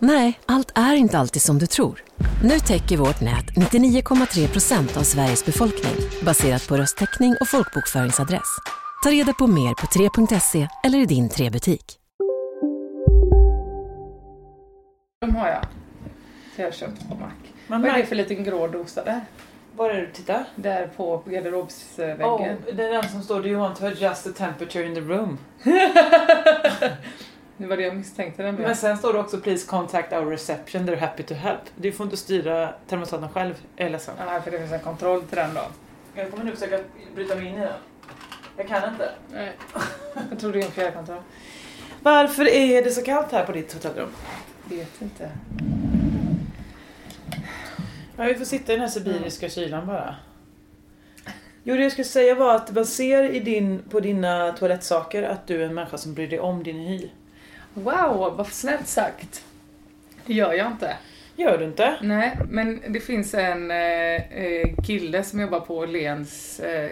Nej, allt är inte alltid som du tror. Nu täcker vårt nät 99,3 procent av Sveriges befolkning baserat på röstteckning och folkbokföringsadress. Ta reda på mer på 3.se eller i din 3-butik. De har jag. Så jag har köpt på Mac. Man Vad är det för liten grå dosa där? Var är du tittar? Där på garderobsväggen. Oh, det är den som står Do you want to adjust the temperature in the room? Det var det jag misstänkte den. Men sen står det också Please contact our reception, they're happy to help. Du får inte styra termostaten själv, jag är ledsen. Ja, för det finns en kontroll till den då. Jag kommer nu försöka bryta mig in i den. Jag kan inte. Nej. Jag tror det är en fjärrkontroll. Varför är det så kallt här på ditt hotellrum? Vet inte. Ja, vi får sitta i den här sibiriska kylan bara. Jo, det jag skulle säga var att man ser i din, på dina toalettsaker att du är en människa som bryr dig om din hy. Wow, vad snällt sagt. Det gör jag inte. Gör du inte? Nej, men det finns en eh, eh, kille som jobbar på Lens eh,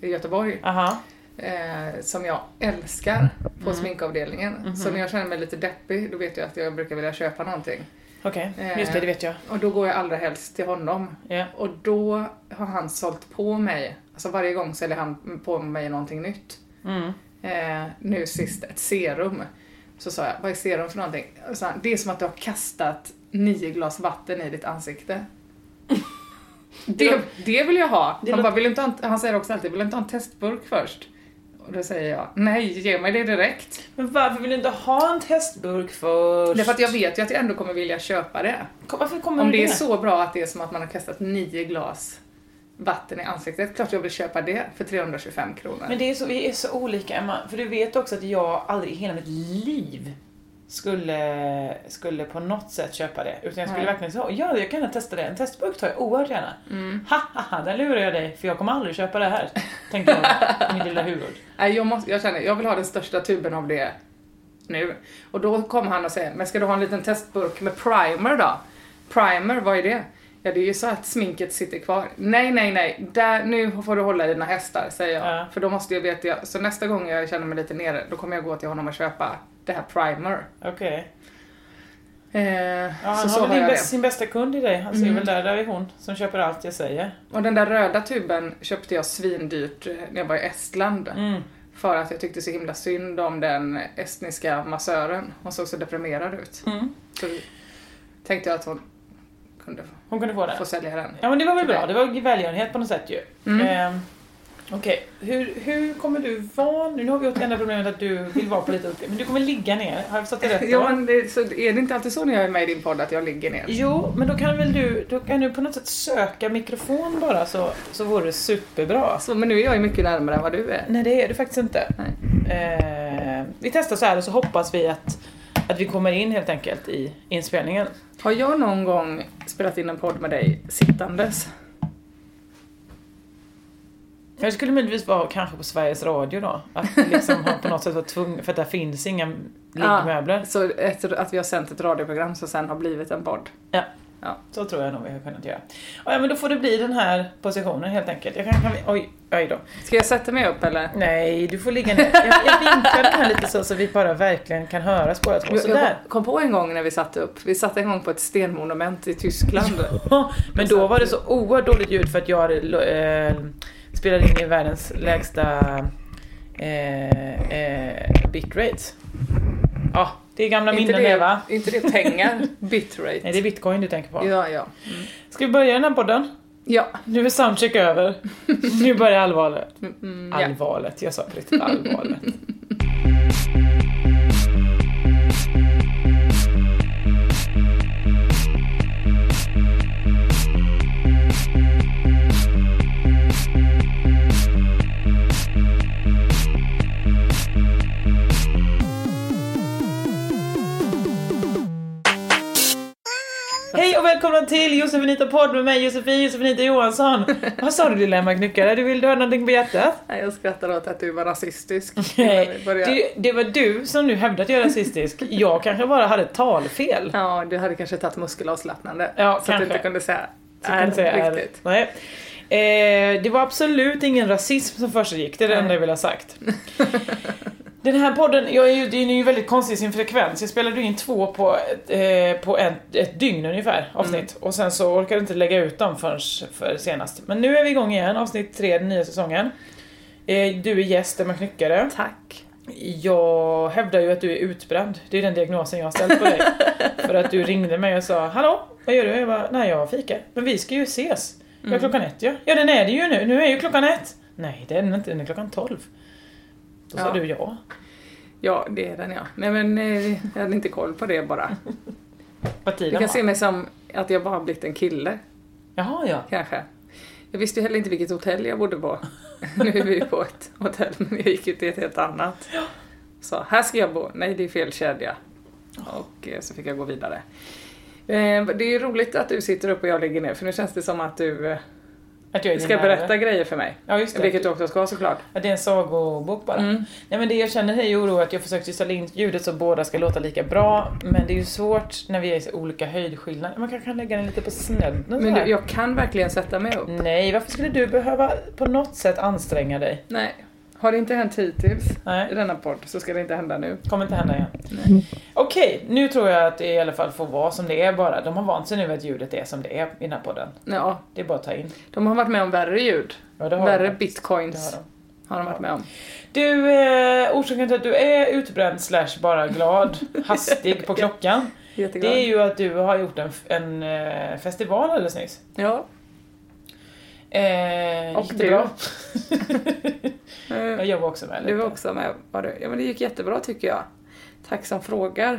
i Göteborg. Aha. Eh, som jag älskar på Mm. sminkavdelningen. Mhm. Så när jag känner mig lite deppig, då vet jag att jag brukar vilja köpa någonting. Okej, Eh. just det, det vet jag. Och då går jag allra helst till honom. Ja. Och då har han sålt på mig, alltså varje gång säljer han på mig någonting nytt. Mm. Eh, nu sist ett serum. Så sa jag, vad är serum för någonting? Och så han, det är som att du har kastat nio glas vatten i ditt ansikte. det, det vill jag ha. Det Han, bara, vill inte ha en, han säger också alltid, vill du inte ha en testburk först? Och då säger jag, nej, ge mig det direkt. Men varför vill du inte ha en testburk först? Därför att jag vet ju att jag ändå kommer vilja köpa det. Varför kommer Om du det är så bra att det är som att man har kastat nio glas vatten i ansiktet, klart jag vill köpa det för 325 kronor. Men det är så, vi är så olika Emma, för du vet också att jag aldrig i hela mitt liv skulle, skulle på något sätt köpa det. Utan jag skulle Nej. verkligen säga, ja jag kan testa det. En testburk tar jag oerhört gärna. Mm. Ha, ha, ha, där lurar jag dig, för jag kommer aldrig köpa det här. Tänkte jag i mitt lilla huvud. Nej, jag, måste, jag känner, jag vill ha den största tuben av det nu. Och då kom han och säger, men ska du ha en liten testburk med primer då? Primer, vad är det? Ja, det är ju så att sminket sitter kvar. Nej, nej, nej, där, nu får du hålla dina hästar, säger jag. Ja. För då måste jag veta, jag, så nästa gång jag känner mig lite nere, då kommer jag gå till honom och köpa det här primer. Okej. Eh, Ja, han så har väl bäst, sin bästa kund i dig. Han ser Mm. väl där, där är hon som köper allt jag säger. Och den där röda tuben köpte jag svindyrt eh, när jag var i Estland. Mm. För att jag tyckte så himla synd om den estniska massören. Hon såg så deprimerad ut. Mm. Så tänkte jag att hon kunde Hon kunde få den. få sälja den. Ja men det var väl bra, det var välgörenhet på något sätt ju. Mm. Ehm, Okej, hur, hur kommer du vara nu? Nu har vi åt enda problemet att du vill vara på lite uppe, men du kommer ligga ner. Har jag förstått det rätt då? Ja, men det, så är det inte alltid så när jag är med i din podd att jag ligger ner? Jo, men då kan väl du, då kan du på något sätt söka mikrofon bara så, så vore det superbra. Så, men nu är jag ju mycket närmare än vad du är. Nej det är du faktiskt inte. Nej. Eh, vi testar så här och så hoppas vi att, att vi kommer in helt enkelt i inspelningen. Har jag någon gång spelat in en podd med dig sittandes? Jag skulle möjligtvis vara kanske på Sveriges Radio då. Att liksom har på något sätt varit tvungna, för att där finns inga liggmöbler. Så efter att vi har sänt ett radioprogram som sen har blivit en podd. Ja. Ja. Så tror jag nog vi har kunnat göra. Ja, men då får det bli den här positionen helt enkelt. Jag kan, kan vi, oj, oj då. Ska jag sätta mig upp eller? Nej, du får ligga ner. Jag, jag vinklar den här lite så, så vi bara verkligen kan höras båda två. Jag Sådär. kom på en gång när vi satte upp, vi satte en gång på ett stenmonument i Tyskland. Men då var det så oerhört dåligt ljud för att jag hade eh, spelade in i världens lägsta eh, eh, bitrate. Ja, det är gamla minnen det va? inte det pengar? Bitrate. Nej, det är bitcoin du tänker på. Ja, ja. Ska vi börja den här podden? Ja. Nu är soundcheck över. nu börjar allvaret. Mm, ja. Allvaret, jag sa på riktigt allvaret. Hej och välkomna till Josefinita podd med mig Josefin Josefinita Johansson. Vad sa du Dilemma Knyckare? Du vill du ha någonting på hjärtat? Nej, jag skrattar åt att du var rasistisk. Nej, det, det var du som nu hävdade att jag är rasistisk. Jag kanske bara hade talfel. Ja, du hade kanske tagit muskelavslappnande. Ja, så att du kanske. inte kunde säga jag säga är- riktigt. Nej. Eh, det var absolut ingen rasism som försiggick, det är det enda jag vill ha sagt. Den här podden, jag är ju, den är ju väldigt konstig i sin frekvens. Jag spelade in två på, eh, på en, ett dygn ungefär, avsnitt. Och sen så orkade jag inte lägga ut dem förrän för senast. Men nu är vi igång igen, avsnitt tre, den nya säsongen. Eh, du är gäst, Emma Knyckare. Tack. Jag hävdar ju att du är utbränd. Det är den diagnosen jag har ställt på dig. För att du ringde mig och sa Hallå, vad gör du? Jag bara, nej jag fikar. Men vi ska ju ses. Ja, klockan ett ja. Ja den är det ju nu. Nu är ju klockan ett. Nej det är den inte, den är klockan tolv. Då sa Ja. du ja. Ja, det är den ja. Nej men eh, jag hade inte koll på det bara. Vad Du tiden kan var. se mig som att jag bara har blivit en kille, Jaha ja. kanske. Jag visste ju heller inte vilket hotell jag bodde på. nu är vi på ett hotell, men jag gick ju till ett helt annat. Så, här ska jag bo. Nej, det är fel kedja. Och eh, så fick jag gå vidare. Eh, Det är ju roligt att du sitter upp och jag ligger ner, för nu känns det som att du Att jag är ska berätta grejer för mig. Ja just det. Vilket du också ska såklart. Att det är en sagobok bara. Mm. Nej men det jag känner är ju oro att jag försökte ställa in ljudet så båda ska låta lika bra. Men det är ju svårt när vi är i så olika höjdskillnader. Man kanske kan lägga den lite på snedden Men här. du, jag kan verkligen sätta mig upp. Nej, varför skulle du behöva på något sätt anstränga dig? Nej. Har det inte hänt hittills i Nej, denna podd så ska det inte hända nu. kommer inte hända igen. Okej, nu tror jag att det i alla fall får vara som det är bara. De har vant sig nu att ljudet är som det är i den här podden. Ja, Det är bara att ta in. de har varit med om värre ljud. Ja, Värre de bitcoins har de. har de varit med om. Du, eh, orsaken till att du är utbränd slash bara glad, hastig på klockan. Jätteglad. Det är ju att du har gjort en, en eh, festival alldeles nyss. Ja. Eh, Och gick det bra? Eh, Jag jobbar också med Du lite. var också med, var du? Ja men det gick jättebra tycker jag. Tack som frågar.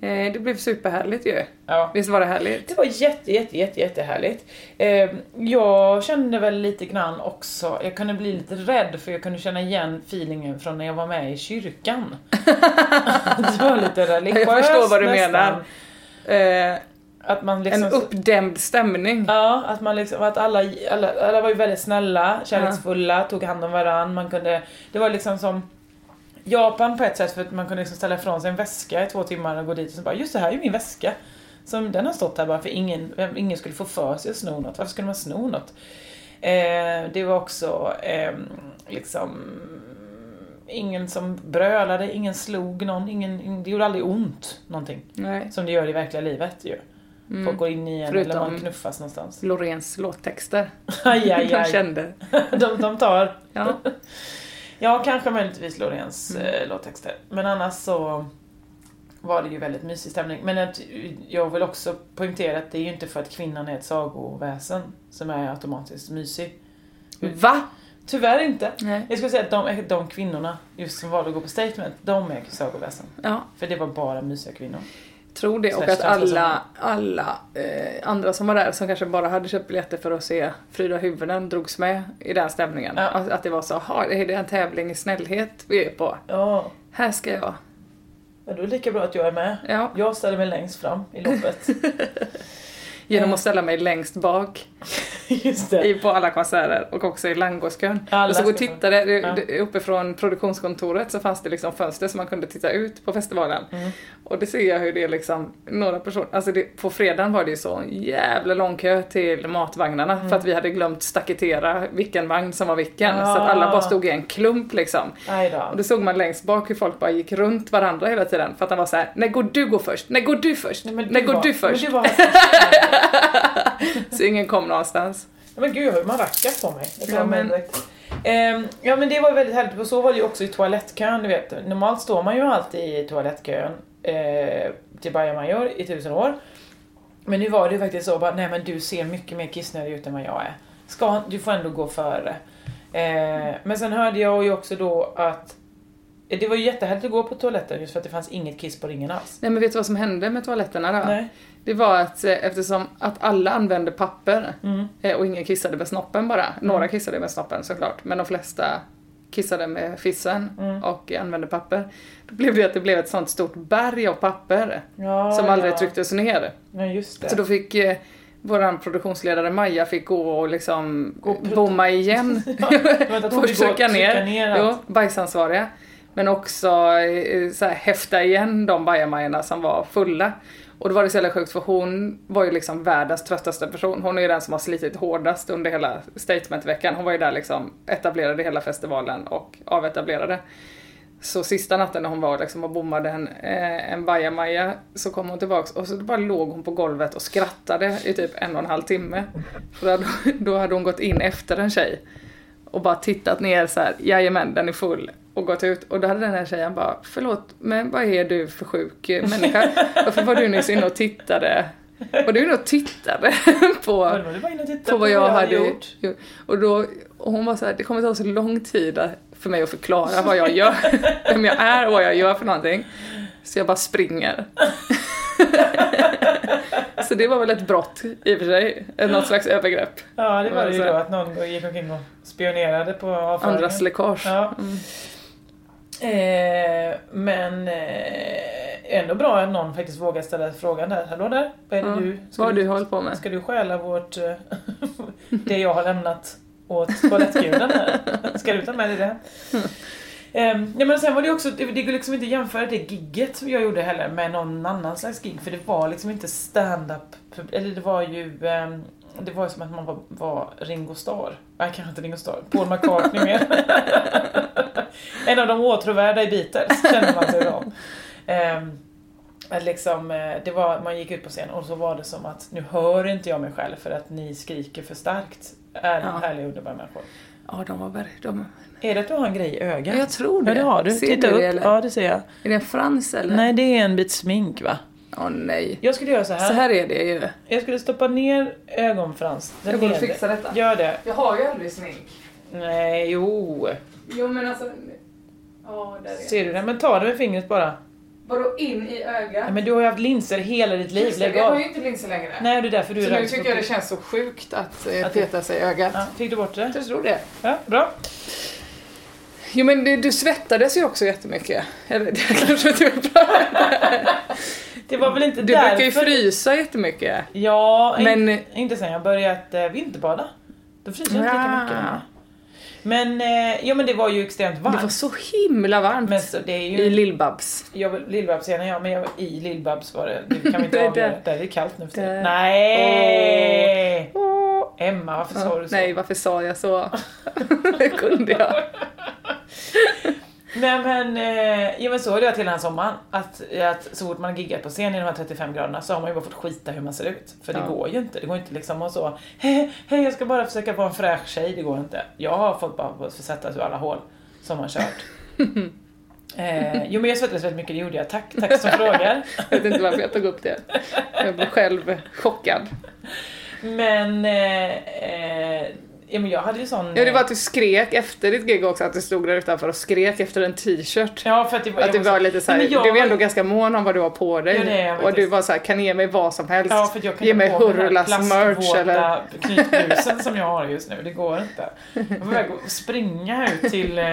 Eh, det blev superhärligt ju. Ja. Visst var det härligt? Det var jätte, jätte, jätte, jättehärligt. Eh, jag kände väl lite grann också, jag kunde bli lite rädd för jag kunde känna igen feelingen från när jag var med i kyrkan. det var lite religiöst Jag förstår vad du nästan. menar. Eh, Att man liksom... en uppdämd stämning. Ja, att man liksom, att alla, alla, alla var ju väldigt snälla, kärleksfulla, tog hand om varandra, man kunde, det var liksom som Japan på ett sätt för att man kunde liksom ställa ifrån sig en väska i två timmar och gå dit och så bara, just det här är ju min väska. Som den har stått här bara för ingen, ingen skulle få för sig att sno något. Varför skulle man sno något? Eh, det var också eh, liksom ingen som brölade, ingen slog någon, ingen, det gjorde aldrig ont någonting. Nej. Som det gör i verkliga livet ju. Folk går in i en eller Förutom- man knuffas någonstans. Loreens låttexter. Aj, aj, aj. kände. De, de tar. Ja. Ja, kanske möjligtvis Loreens Mm. eh, låttexter. Men annars så var det ju väldigt mysig stämning. Men att, jag vill också poängtera att det är ju inte för att kvinnan är ett sagoväsen som är automatiskt mysig. Va? Tyvärr inte. Nej. Jag skulle säga att de, de kvinnorna, just som valde att gå på statement, de är sagoväsen. Ja, För det var bara mysiga kvinnor. Tror det. Och att alla, alla eh, andra som var där som kanske bara hade köpt biljetter för att se Frida Huvuden drogs med i den stämningen. Ja. Att, att det var så, "Jaha, är det en tävling i snällhet vi är på? Ja, Här ska jag. men då är det lika bra att jag är med. Ja. Jag ställer mig längst fram i loppet. Genom att ställa mig längst bak Just det. i, på alla konserter och också i langostkön. Alla och så gå och tittade, Ja. uppifrån produktionskontoret så fanns det liksom fönster så man kunde titta ut på festivalen. Mm. Och det ser jag hur det är liksom, några personer, alltså det, på fredagen var det ju så jävla lång kö till matvagnarna Mm. för att vi hade glömt staketera vilken vagn som var vilken. Ah. Så att alla bara stod i en klump liksom. Och då såg man längst bak hur folk bara gick runt varandra hela tiden för att de var så här: när går du gå först? När går du först? Nej, när går var- du först? Du var Så ingen kom någonstans. Ja, men gud, man rackar på mig. Jag Ja, men- direkt. Ehm, ja men det var väldigt härligt och så var det ju också i toalettkön, du vet. Normalt står man ju alltid i toalettkön eh, till Bajamajor i tusen år. Men nu var det ju faktiskt så bara, nej men du ser mycket mer kissnödig ut än vad jag är. Ska, du får ändå gå före. Eh, men sen hörde jag ju också då att det var ju jättehärligt att gå på toaletten just för att det fanns inget kiss på ringen alls. Nej men vet du vad som hände med toaletterna då? Nej. Det var att eh, eftersom att alla använde papper Mm. eh, och ingen kissade med snoppen bara. Några kissade med snoppen såklart, men de flesta kissade med fissen Mm. och använde papper. Då blev det att det blev ett sånt stort berg av papper Ja, som aldrig ja. trycktes ner. Ja, just det. Så då fick eh, vår produktionsledare Maja fick gå och liksom Gå bomma igen. Först gå och trycka ner, ner jo, bajsansvariga. Men också eh, så här, häfta igen de bajamajorna som var fulla. Och då var det så jävla sjukt för hon var ju liksom världens tröttaste person. Hon är ju den som har slitit hårdast under hela statementveckan. Hon var ju där liksom etablerade hela festivalen och avetablerade. Så sista natten när hon var liksom och bommade en, eh, en bajamaja så kom hon tillbaks och så bara låg hon på golvet och skrattade i typ en och en halv timme. För då, då hade hon gått in efter en tjej och bara tittat ner så här, jajamän den är full och gått ut och då hade den här tjejen bara förlåt men vad är du för sjuk människa? Varför var du nyss inne och tittade? Var du inne och tittade på på vad jag hade gjort. Och, då, och hon var så här, det kommer ta så lång tid för mig att förklara vad jag gör, vem jag är och vad jag gör för någonting. Så jag bara springer. Så det var väl ett brott i och för sig, något slags övergrepp. Ja, det var det ju då att någon gick omkring och spionerade på avföringen. Andras läckage. Ja. Mm. Eh, men eh, ändå bra att någon faktiskt vågar ställa frågan där. Hallå där, vad är det Ja, du? Ska Vad du, du hållit på med? Ska du stjäla vårt... eh, det jag har lämnat åt toalettguden här? Ska du ta med dig det? Um, ja, men sen var det också, det, det går liksom inte att jämföra det gigget som jag gjorde heller med någon annan slags gig för det var liksom inte stand-up, eller det var ju ehm, det var ju som att man var, var Ringo Starr. Nej, kanske inte Ringo Starr. Paul McCartney mer. en av de åtråvärda i Beatles kände man sig som. Ehm, att liksom, eh, det var, man gick ut på scen och så var det som att nu hör inte jag mig själv för att ni skriker för starkt. Är Ja. härliga underbara människor. Ja, de var. De... Är det att du har en grej i ögat? Jag tror det. Ja, det har du. Ser Titta du upp. det, eller? Ja, det ser jag. Är det en frans eller? Nej, det är en bit smink va? Åh nej. Jag skulle göra så här. Så här är det ju. Jag skulle stoppa ner ögonfrans. Den Jag nedre. fixar detta. Gör det. Jag har ju aldrig smink. Nej, jo. Jo men alltså... Ja, där är Ser du det? Men ta det med fingret bara. Vadå in i ögat? Ja, men du har ju haft linser hela ditt liv. Lägg jag har ju inte linser längre. Nej, det är därför du så är nu rädd tycker jag det känns så sjukt att, eh, Att peta sig i ögat. Ja, fick du bort det? Jag tror det. Ja, bra. Jo men du, du svettades ju också jättemycket. Eller det kanske bra. Det var väl inte Du därför... brukar ju frysa jättemycket. Ja, Men- men... inte sen jag börjat eh, vinterbada. Då fryser jag inte lika Ja. mycket längre. Men, eh, ja men det var ju extremt varmt. Det var så himla varmt Men så, det är ju... i Lill-Babs. Jag var Lill-Babs-scenen ja, men jag i Lill-Babs var det. Det kan vi inte Det avgöra. där. Där är det kallt nu för tiden. Nej! Åh. Emma, varför sa du så? Nej, varför sa jag så? det kunde jag. Nej men, eh, ja, men så är det till den här sommaren. Att, att så fort man giggar på scen i de här 35 graderna så har man ju bara fått skita hur man ser ut. För det Ja. går ju inte. Det går inte liksom att så, hej, hej jag ska bara försöka vara en fräsch tjej. Det går inte. Jag har fått bara få sätta ur alla hål som har kört. eh, jo men jag svettades väldigt mycket, det gjorde jag. Tack, tack som frågar. Jag vet inte varför jag tog upp det. Jag blev själv chockad. Men, eh, eh, ja men jag hade ju sån... Ja, det var att du skrek efter ditt gig också, att du stod där utanför och skrek efter en t-shirt. Ja, för att det var, Att du jag var lite såhär, jag du var- ändå ganska mån om vad du har på dig. Ja, det är och du var såhär, kan ge mig vad som helst. Ja, för jag kan Ge mig Hurlas merch eller... knytblusen som jag har just nu. Det går inte. Jag var väg att springa ut till, eh,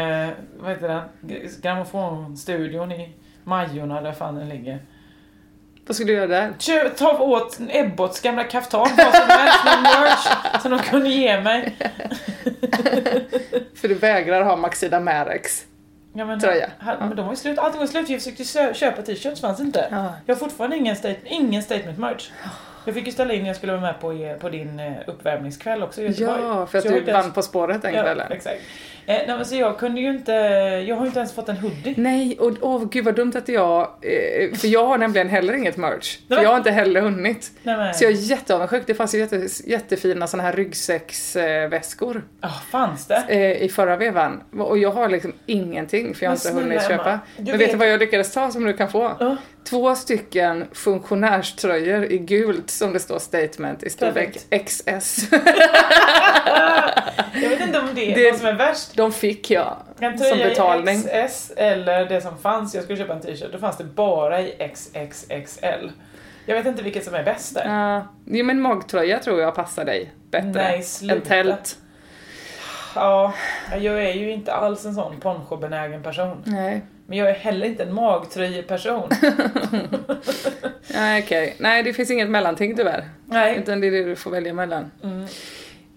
vad heter det, grammofonstudion i Majorna där fan den ligger. Vad skulle du göra där? Kö, ta åt Ebbots gamla kaftan, vad som helst med merch som de kunde ge mig. För du vägrar ha Maxida Marex. Ja, men, Tröja. här- Men de var ju slut, allting var slut. Jag försökte sö- köpa t-shirts, fanns inte. Ja. Jag har fortfarande ingen, state, ingen statement merch. Jag fick ju ställa in jag skulle vara med på, er- på din eh, uppvärmningskväll också i Göteborg. Ja, för att du vann På spåret den Ja, kvällen. exakt. Eh, nej, men så jag kunde ju inte, jag har ju inte ens fått en hoodie. Nej, och åh gud vad dumt att jag... Eh, för jag har nämligen heller inget merch. För Nej. jag har inte heller hunnit. Nej, Så jag är jätteavundsjuk. Det fanns ju jätte, jättefina såna här ryggsäcksväskor Ah, fanns det? eh, i förra vevan. Och jag har liksom ingenting för jag har inte hunnit köpa. Emma, du Men vet du vad jag lyckades ta som du kan få? Ja. Två stycken funktionärströjor i gult som det står statement i storlek. XS. Jag vet inte om det är Det- vad som är värst. De fick jag En som betalning. i XS eller det som fanns, jag skulle köpa en t-shirt, då fanns det bara i XXXL. Jag vet inte vilket som är bäst där. Ja, jo men magtröja tror jag passar dig bättre Nej, sluta. tält. ja, jag är ju inte alls en sån ponchobenägen person. Nej. Men jag är heller inte en magtröjeperson. Nej okej. Nej det finns inget mellanting tyvärr. Nej. Utan det är det du får välja mellan.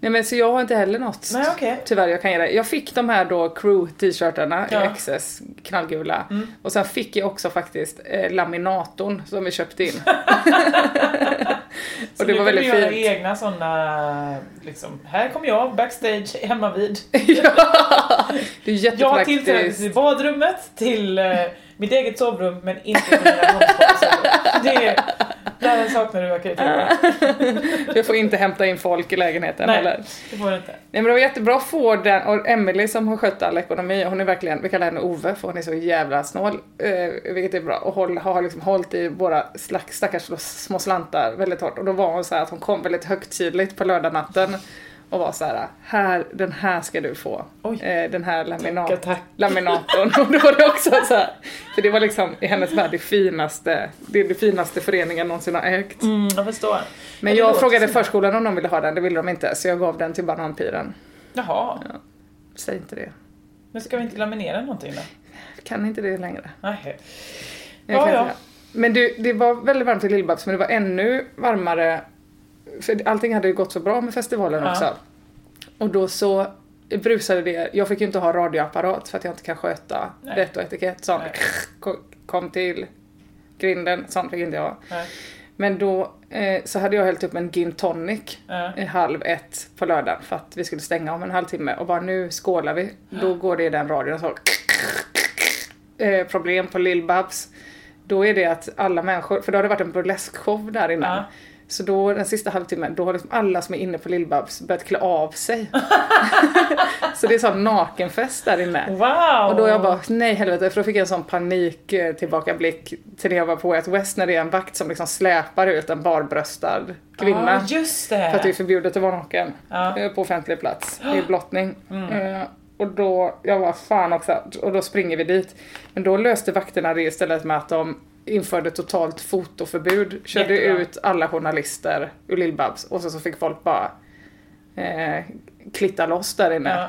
Nej men så jag har inte heller något. Nej, okej. Tyvärr jag kan ge dig. Jag fick de här då crew t-shirtarna Ja. i XS, knallgula. Och sen fick jag också faktiskt eh, laminatorn som vi köpte in. Så och det var väldigt du göra fint. egna såna, liksom, här kommer jag backstage hemma vid. ja, det är Jag har tillträde jättepraktiskt. till badrummet, till eh, mitt eget sovrum, men inte till mina Det där saknar du aktiviteter. Jag får inte hämta in folk i lägenheten Nej, heller. det får du inte. Nej men det var jättebra att få den, och Emily som har skött all ekonomi, hon är verkligen, vi kallar henne Ove för hon är så jävla snål. Eh, vilket är bra, och håll, har liksom hållit i våra slack, stackars små slantar väldigt hårt. Och då var hon så att hon kom väldigt högtidligt på lördagnatten och var så här, här den här ska du få. Eh, den här laminat, Tackar, tack. laminatorn. Och då var det också så här, för det var liksom i hennes värld det finaste, det är det finaste föreningen någonsin har ägt. Mm, jag förstår. Men jag frågade så. förskolan om de ville ha den, det ville de inte. Så jag gav den till bananpiren. Jaha, Säg inte det. men ska vi inte laminera någonting då? Kan inte det längre. Nej. Ja, ja. Men du, det var väldigt varmt i Lill-Babs, men det var ännu varmare. För allting hade ju gått så bra med festivalen Ja. också. Och då så brusade det. Jag fick ju inte ha radioapparat för att jag inte kan sköta Nej. rätt och etikett. Ko- kom till grinden, sånt fick inte jag. Nej. Men då eh, så hade jag hällt upp en gin tonic Ja. i halv ett på lördagen för att vi skulle stänga om en halvtimme och bara nu skålar vi. Då går det i den radion så eh, problem på Lill-Babs. Då är det att alla människor, för då har det varit en burleskshow där innan. Ja. Så då den sista halvtimmen, då har liksom alla som är inne på Lill-Babs börjat klä av sig. så det är sån nakenfest där inne. Wow! Och då jag bara, nej helvete, för då fick jag en sån panik tillbakablick till när jag var på Way West när det är en vakt som liksom släpar ut en barbröstad kvinna. Ja, just det. För att det är förbjudet att vara naken Ja. eh, på offentlig plats i blottning. Eh, Och då, jag var fan också, och då springer vi dit. Men då löste vakterna det istället med att de införde totalt fotoförbud, körde Jättebra. ut alla journalister ur Lill-Babs och så, så fick folk bara eh, klitta loss där inne. Ja.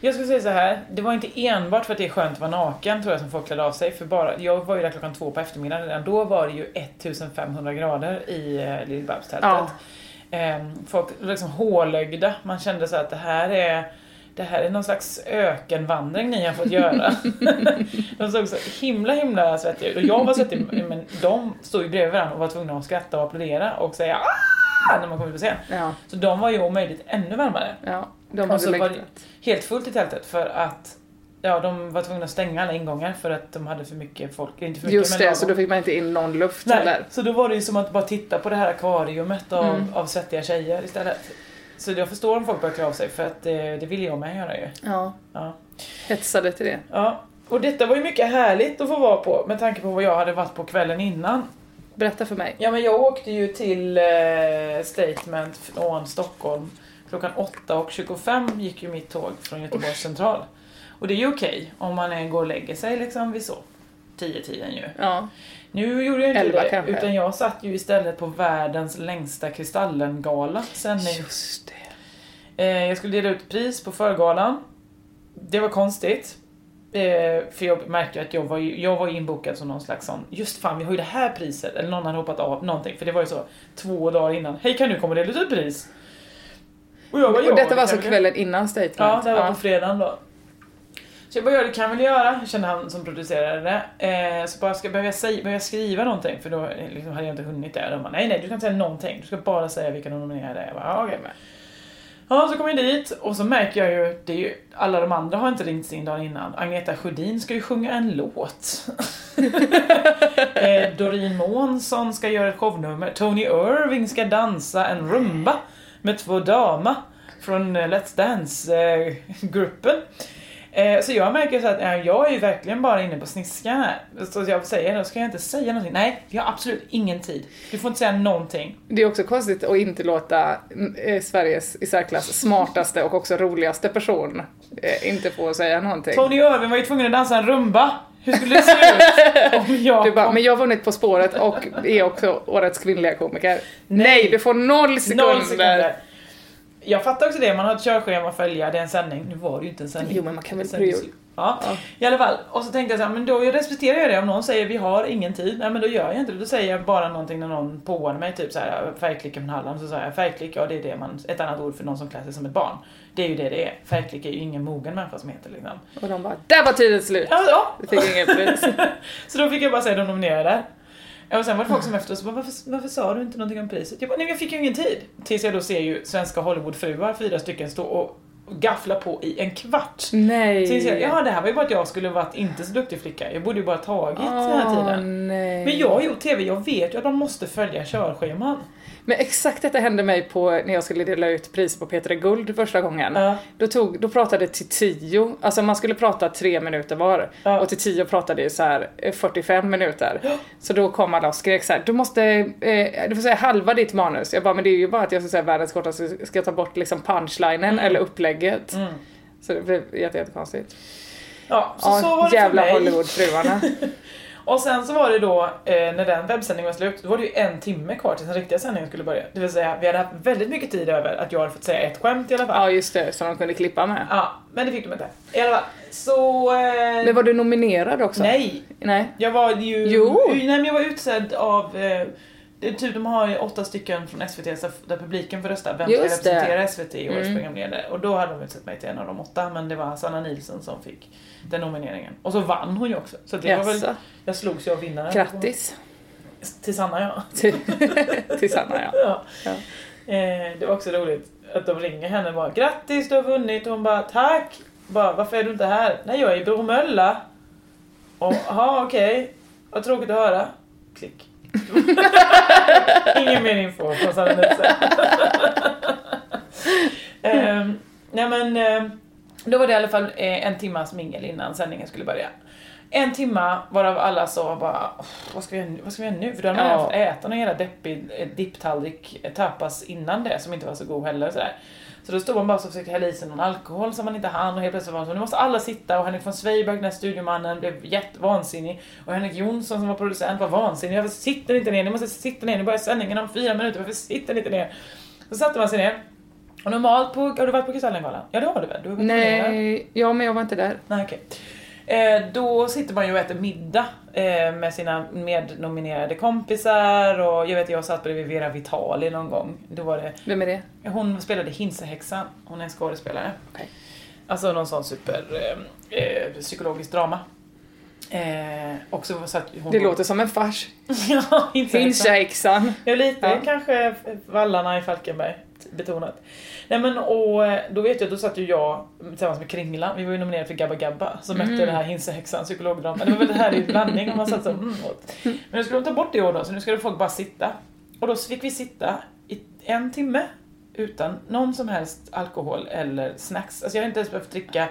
Jag skulle säga så här, det var inte enbart för att det är skönt att vara naken tror jag som folk klädde av sig. För bara, jag var ju där klockan två på eftermiddagen redan. Då var det ju 1500 grader i eh, Lill-Babs-tältet. Ja. Ehm, folk var liksom hålögda. Man kände så att det här är det här är någon slags ökenvandring ni har fått göra. de såg så himla himla svettiga ut. Och jag var svettig men de stod ju bredvid varandra och var tvungna att skratta och applådera och säga ah! när man kom ut på scen. Ja, Så de var ju om möjligt ännu varmare. ja, de Och så var det helt fullt i tältet för att ja, de var tvungna att stänga alla ingångar för att de hade för mycket folk. Inte för mycket, Just det, lagom. så då fick man inte in någon luft Nej, heller. så då var det ju som att bara titta på det här akvariumet av, Mm. av svettiga tjejer istället. Så jag förstår om folk börjar klä av sig för att det, det vill jag med göra ju. Ja, Ja. hetsade till det. ja. Och detta var ju mycket härligt att få vara på med tanke på vad jag hade varit på kvällen innan. Berätta för mig. Ja men jag åkte ju till eh, Statement från Stockholm. Klockan 8.25 gick ju mitt tåg från Göteborgs central. Och det är ju okej om man går och lägger sig liksom vid så. 10-tiden ju. Ja, Nu gjorde jag inte Elva det, kanske. utan jag satt ju istället på världens längsta Kristallengala just det. Eh, jag skulle dela ut pris på förgalan. Det var konstigt. Eh, för jag märkte att jag var, jag var inbokad som någon slags sån, just fan vi har ju det här priset, eller någon hade hoppat av någonting, för det var ju så två dagar innan, hej kan du komma och dela ut ett pris? Och jag bara, Och detta det var alltså kvällen innan statement? Ja, det var på fredagen då. Så jag bara, ja det kan väl göra, kände han som producerade det. Eh, så bara, ska, behöver, jag säga, behöver jag skriva någonting? För då liksom, hade jag inte hunnit det. De bara, nej nej du kan inte säga någonting, du ska bara säga vilka de nominerade är. Jag bara, ja, okej. Ja, så kommer jag dit och så märker jag ju, det är ju, alla de andra har inte ringt in dagen innan. Agneta Sjödin ska ju sjunga en låt. eh, Doreen Månsson ska göra ett shownummer. Tony Irving ska dansa en rumba med två damer från eh, Let's Dance-gruppen. Eh, så jag märker så att eh, jag är ju verkligen bara inne på sniskan här. Så jag säger, då ska jag inte säga någonting. Nej, vi har absolut ingen tid. Du får inte säga någonting. Det är också konstigt att inte låta eh, Sveriges i särklass smartaste och också roligaste person eh, inte få säga någonting. Tony Irving var ju tvungen att dansa en rumba. Hur skulle det se ut om jag Du bara, men jag har vunnit På spåret och är också årets kvinnliga komiker. Nej, du får noll sekunder. Noll sekunder. Jag fattar också det, man har ett körschema att följa, det är en sändning. Nu var det ju inte en sändning. Jo, men man kan väl prioritera. Ja, i alla fall. Och så tänkte jag så här, men då respekterar jag det. Om någon säger vi har ingen tid, nej men då gör jag inte det. Då säger jag bara någonting när någon påar mig, typ så här färgklicka från Halland. Så säger jag färgklick, ja det är det man, ett annat ord för någon som klär sig som ett barn. Det är ju det det är. Färgklick är ju ingen mogen människa som heter liksom. Och de bara, där var tiden slut! Ja, ja. Det fick pris. Så då fick jag bara säga de nominerade. Och sen var det folk som efter så bara, varför, varför sa du inte någonting om priset? Jag bara, nej jag fick ju ingen tid. Tills jag då ser ju svenska Hollywoodfruar, fyra stycken, stå och gaffla på i en kvart. Nej. Så inser jag, ja det här var ju bara att jag skulle varit inte så duktig flicka. Jag borde ju bara tagit den här tiden. nej. Men jag har gjort TV, jag vet ju att man måste följa körscheman. Men exakt detta hände mig på när jag skulle dela ut pris på Petra Guld första gången. Ja. Då, tog, då pratade det till tio, alltså man skulle prata tre minuter var. Ja. Och till tio pratade det så här eh, 45 minuter. Så då kom alla och skrek så här: du måste, eh, du får säga halva ditt manus. Jag bara, men det är ju bara att jag ska säga världens kortaste, ska jag ta bort liksom punchlinen eller upplägget. Mm. Så det blev jätte, jättekonstigt. Ja, så, Ja, så var det jävla. Hollywoodfruarna. Och sen så var det då, eh, när den webbsändningen var slut, då var det ju en timme kvar tills den riktiga sändningen skulle börja. Det vill säga, vi hade haft väldigt mycket tid över att jag hade fått säga ett skämt i alla fall. ja just det, som de kunde klippa med. Ja, men det fick de inte. I alla fall, så... Eh, Men var du nominerad också? Nej, Nej. jag var ju... Jo. Nej, men jag var utsedd av... Eh, det är typ, de har ju åtta stycken från SVT så där publiken får rösta. Vem ska Just det. representera SVT i årets Mm. programledare? Och då hade de utsett mig till en av de åtta, men det var Sanna Nilsson som fick den nomineringen. Och så vann hon ju också. Så det var väl, jag slogs ju av vinnaren. Grattis. Till Sanna ja. till, Sanna ja. ja. Ja. Eh, det var också roligt att de ringer henne och bara Grattis du har vunnit och hon bara Tack! Bara, Varför är du inte här? Nej jag är i Bromölla. Och jaha okej. Vad tråkigt att höra. Klick. Ingen mer info Sanna Nilsson. Ehm, Nej men ehm, då var det i alla fall eh, en timmas mingel innan sändningen skulle börja. En timma varav alla sa bara "Åh, vad ska vi göra nu? Vad ska vi göra nu? För då hade man Ja. fått äta någon jävla deppig eh, dipptallrik eh, tapas innan det som inte var så god heller. Sådär. Så då stod man bara och försökte hälla i sig någon alkohol som man inte hann och helt plötsligt var det så nu måste alla sitta och Henrik von Zweigbergk, den här studiomannen, blev jättevansinnig och Henrik Jonsson som var producent var vansinnig. Varför sitter ni inte ner? Ni måste sitta ner, nu börjar sändningen om fyra minuter, varför sitter ni inte ner? Så satte man sig ner. Och normalt på, har du varit på Kristallengalan? Ja det har du väl? Du har varit. Nej, ja men jag var inte där. Nej, okej. Eh, då sitter man ju och äter middag eh, med sina mednominerade kompisar och jag vet jag satt bredvid Vera Vitali någon gång. Då var det, Vem är det? hon spelade Hinsehäxan, hon är en skådespelare. Okej. Alltså någon sån super eh, eh, psykologisk drama. Eh, och så satt hon Det låter som en fars. ja. Hinsehäxan. Ja, lite Ja. kanske vallarna i Falkenberg betonat. Nej men och eh, då vet jag, då satt ju jag tillsammans med Kringlan, vi var ju nominerade för Gabba Gabba, som mötte den här Hinsehäxan, psykologdrama. Det var väl det här i blandning om man satt så, mm, åt. Men nu skulle de ta bort det i år då, så nu skulle folk bara sitta. Och då fick vi sitta i en timme utan någon som helst alkohol eller snacks. Alltså jag har inte ens behövt dricka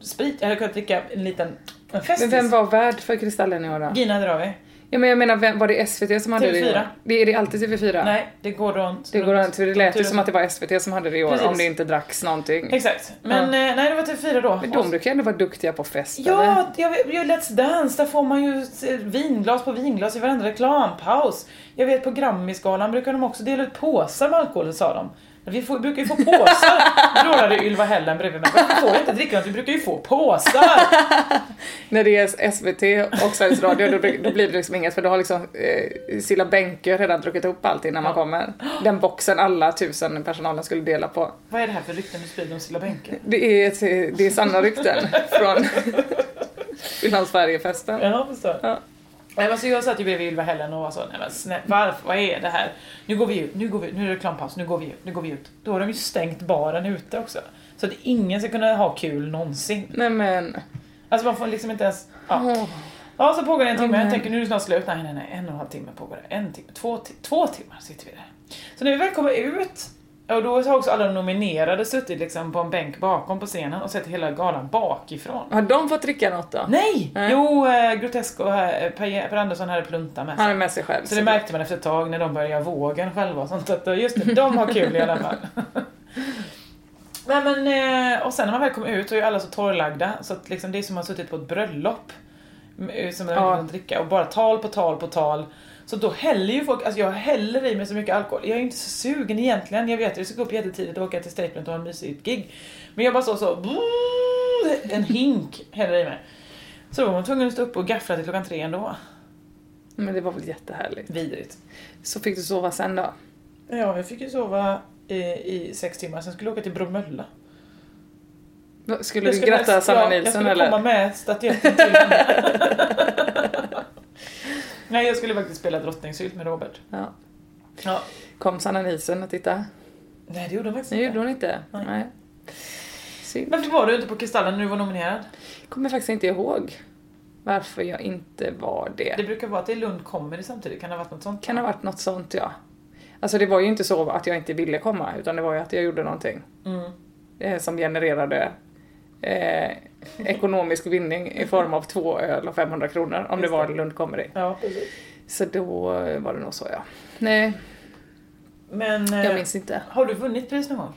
sprit, jag hade kunnat dricka en liten en festis. Men vem var värd för Kristallen i år då? Gina Dirawi. Ja men jag menar, vem, var det SVT som hade det i TV4. år? Det är det alltid TV4? Nej, det går runt. Det går runt, för det lät ju som att det var SVT som hade det i år, Precis. om det inte dracks någonting. Exakt. Men eh, nej, det var TV4 då. Men de brukar ändå vara duktiga på fest? Ja, jag, jag, Let's Dance, där får man ju se- vinglas på vinglas i varenda reklampaus. Jag vet på Grammisgalan brukar de också dela ut påsar med alkohol, sa de. Vi får, brukar ju få påsar, vrålade Ylva Hällen bredvid mig. Vi får ju inte dricka något, vi brukar ju få påsar. När det är SVT och Sveriges Radio då, då blir det liksom inget för då har liksom eh, Silla Bänke redan druckit upp allt innan man kommer. Den boxen alla tusen personalen skulle dela på. Vad är det här för rykten du sprider om Silla Bänke? Det är, ett, det är sanna rykten från Finland Sverige-festen. Ja, förstår. Ja. Nej, men så jag satt ju bredvid Ylva Hällen och var så, nej men snä, varför, vad är det här? Nu går vi ut, nu går vi ut, nu är det reklampaus, nu går vi ut, nu går vi ut. Då har de ju stängt baren ute också. Så att ingen ska kunna ha kul någonsin. Nej men, Alltså man får liksom inte ens... Ja, åh, ja så pågår det en timme, jag tänker nu är det snart slut. Nej, nej, nej, en och en halv timme pågår det. En timme, två, två timmar sitter vi där. Så när vi väl kommer ut, och då har också alla nominerade suttit liksom på en bänk bakom på scenen och sett hela galan bakifrån. har de fått dricka något då? Nej! Nej. Jo, eh, Grotesco, här, Per, per Andersson hade plunta med sig. Han är med sig själv. Så det märkte man efter ett tag när de började göra vågen själva och sånt att just det, de har kul i alla fall. Nej men, eh, och sen när man väl kom ut så är alla så torrlagda så att liksom det är som att man har suttit på ett bröllop. m- Som Ja. ja. dricka och bara tal på tal på tal. Så då häller ju folk, alltså jag häller i mig så mycket alkohol. Jag är inte så sugen egentligen. Jag vet att jag ska gå upp jättetidigt och åka till Statement och ha en mysigt gig. Men jag bara så så, en hink häller i mig. Så då var man tvungen att stå upp och gaffla till klockan tre ändå. Men det var väl jättehärligt. Vidrigt. Så fick du sova sen då? Ja, jag fick ju sova i, i sex timmar, sen skulle jag åka till Bromölla. Skulle du gratta Sanna Nilsson Jag skulle eller? komma med statyetten till henne. Nej, jag skulle faktiskt spela drottningsylt med Robert. Ja. Ja. Kom Sanna Nilsson att titta? Nej, det gjorde hon faktiskt Det gjorde inte. hon inte. Nej. Nej. Synd. Varför var du inte på Kristallen när du var nominerad? kommer faktiskt inte ihåg varför jag inte var det. Det brukar vara att det är Lund Comedy samtidigt, kan det ha varit något sånt? kan ha varit något sånt ja. Alltså det var ju inte så att jag inte ville komma utan det var ju att jag gjorde någonting Mm. eh, som genererade eh, ekonomisk vinning i form av två öl och 500 kronor om det var det. Lund Comedy. Ja, precis. Så då var det nog så ja. Nej, Men jag eh, minns inte. har du vunnit pris någon gång?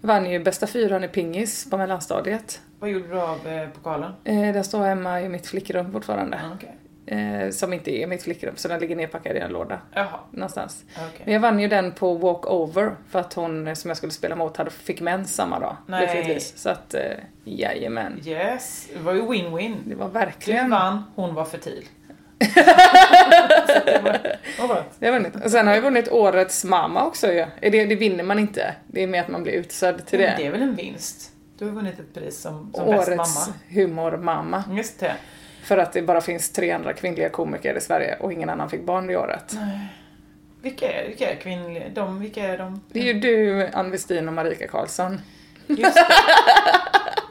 Jag vann ju bästa fyran i pingis på mellanstadiet. Vad gjorde du av eh, pokalen? Eh, den står hemma i mitt flickrum fortfarande. Ah, Okej. Eh, som inte är mitt flickrum, så den ligger nedpackad i en låda Jaha, någonstans. okej. Men jag vann ju den på walkover för att hon eh, som jag skulle spela mot hade fick mens samma dag. Nej. lyckligtvis. Så att, eh, jajamän. Yes, det var ju win-win. Det var Du verkligen... vann, hon var fertil. det var, skönt. Det har vunnit. Och sen har jag vunnit årets mamma också ju. Det, det vinner man inte. Det är mer att man blir utsedd till det. Det är väl en vinst? Du har vunnit ett pris som, som bäst årets mamma. humormamma. Just det. För att det bara finns tre andra kvinnliga komiker i Sverige och ingen annan fick barn det året. Vilka är, vilka är kvinnliga? De, vilka är de? Det är ju du, Ann Westin och Marika Karlsson. Just det.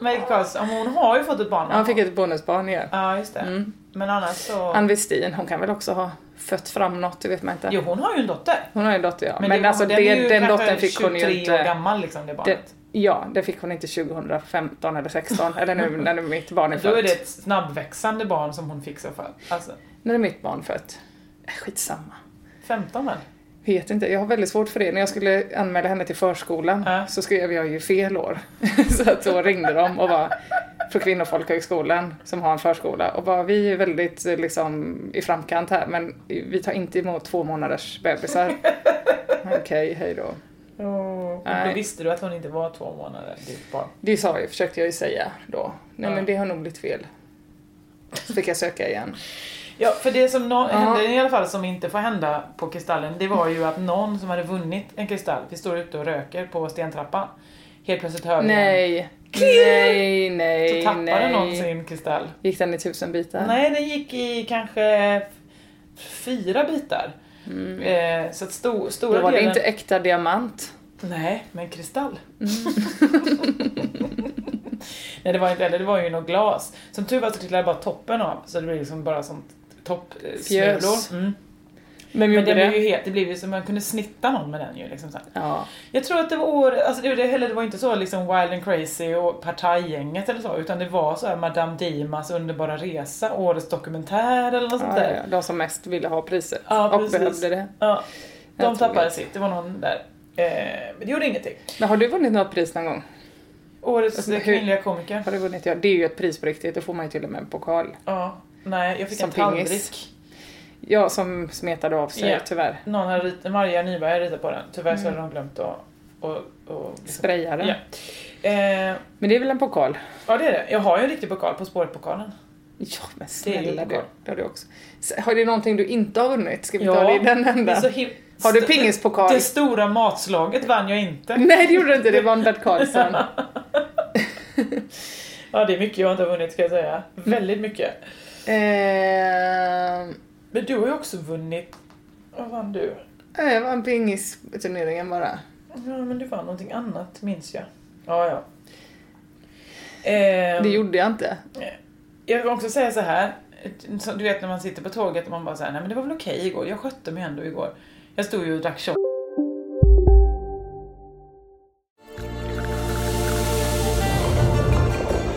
Mikael Karlsson, hon har ju fått ett barn. Ja, hon fick ett bonusbarn igen. Ja, just det. Mm. Men annars så... Ann Westin, hon kan väl också ha fött fram något, det vet man inte. Jo, hon har ju en dotter. Hon har ju en dotter ja. Men, det, alltså den, det, ju den dottern fick hon ju 23 år inte... gammal liksom, det Det, barnet. Ja, det fick hon inte 2015 eller 16 eller nu när mitt barn är Då är fött. det ett snabbväxande barn som hon fick så för. Alltså, När är mitt barn fött? Äh, Skitsamma. 15 väl? Vet inte, jag har väldigt svårt för det. När jag skulle anmäla henne till förskolan Ja. så skrev jag ju fel år. så att då ringde de och var på Kvinnofolkhögskolan som har en förskola och bara vi är väldigt liksom i framkant här men vi tar inte emot två månaders bebisar. Okej, hej då. Och då Nej. visste du att hon inte var två månader, ditt barn. Det sa jag, försökte jag ju säga då. Nej Ja. men det har nog blivit fel. Så fick jag söka igen. Ja, för det som nå- Ja. hände i alla fall som inte får hända på Kristallen, det var ju att någon som hade vunnit en kristall, vi står ute och röker på stentrappan. Helt plötsligt hör vi Nej, nej, nej, så tappade nej. någon sin kristall. Gick den i tusen bitar? Nej, den gick i kanske fyra bitar. Eh, så att sto- stora Mm. Då var det delen... inte äkta diamant. Nej, men kristall. Mm. Nej, det var inte heller, det var ju något glas. Som tur var så trillade bara toppen av, så det blev liksom bara sånt topp eh. Mm. Men gjorde det det? blev ju helt, det blev ju som man kunde snitta någon med den ju liksom så. Ja. Jag tror att det var år, alltså det, heller, det var inte så liksom Wild and Crazy och Partajgänget eller så, utan det var så här Madame Dimas underbara resa, årets dokumentär eller något sånt Ja, där. ja, de som mest ville ha priset Ja, och behövde det. Ja, de Jag tappade sitt, det var någon där. Eh, men det gjorde ingenting. Men har du vunnit något pris någon gång? Årets Alltså, kvinnliga komiker. Har du vunnit? Ja, det är ju ett pris på riktigt. Då får man ju till och med en pokal. Ja, nej jag fick Som en tallrik. pingis. Ja, som smetade av sig Ja. tyvärr. Någon hade ritat, Maria Nyberg hade ritat på den. Tyvärr så Mm. hade de glömt att och, och, liksom. Sprayade. Ja. Eh, Men det är väl en pokal? ja det är det. Jag har ju en riktig pokal, På spåret-pokalen. Ja, men snälla du. Det har du också. Har det någonting du inte har vunnit? Ska vi Ja, ta det i den ändan? så Har du pingispokal? Det stora matslaget vann jag inte. Nej, det gjorde du inte. Det var en Bert Karlsson. Ja, det är mycket jag inte har vunnit ska jag säga. Väldigt mycket. eh, Men du har ju också vunnit... Vad vann du? var en pingisturneringen bara. Ja, men du vann någonting annat, minns jag. Ja, ja. Eh, Det gjorde jag inte. Jag vill också säga så här. Du vet när man sitter på tåget och man bara säger nej men det var väl okej igår. Jag skötte mig ändå igår. Jag stod ju och drack shot.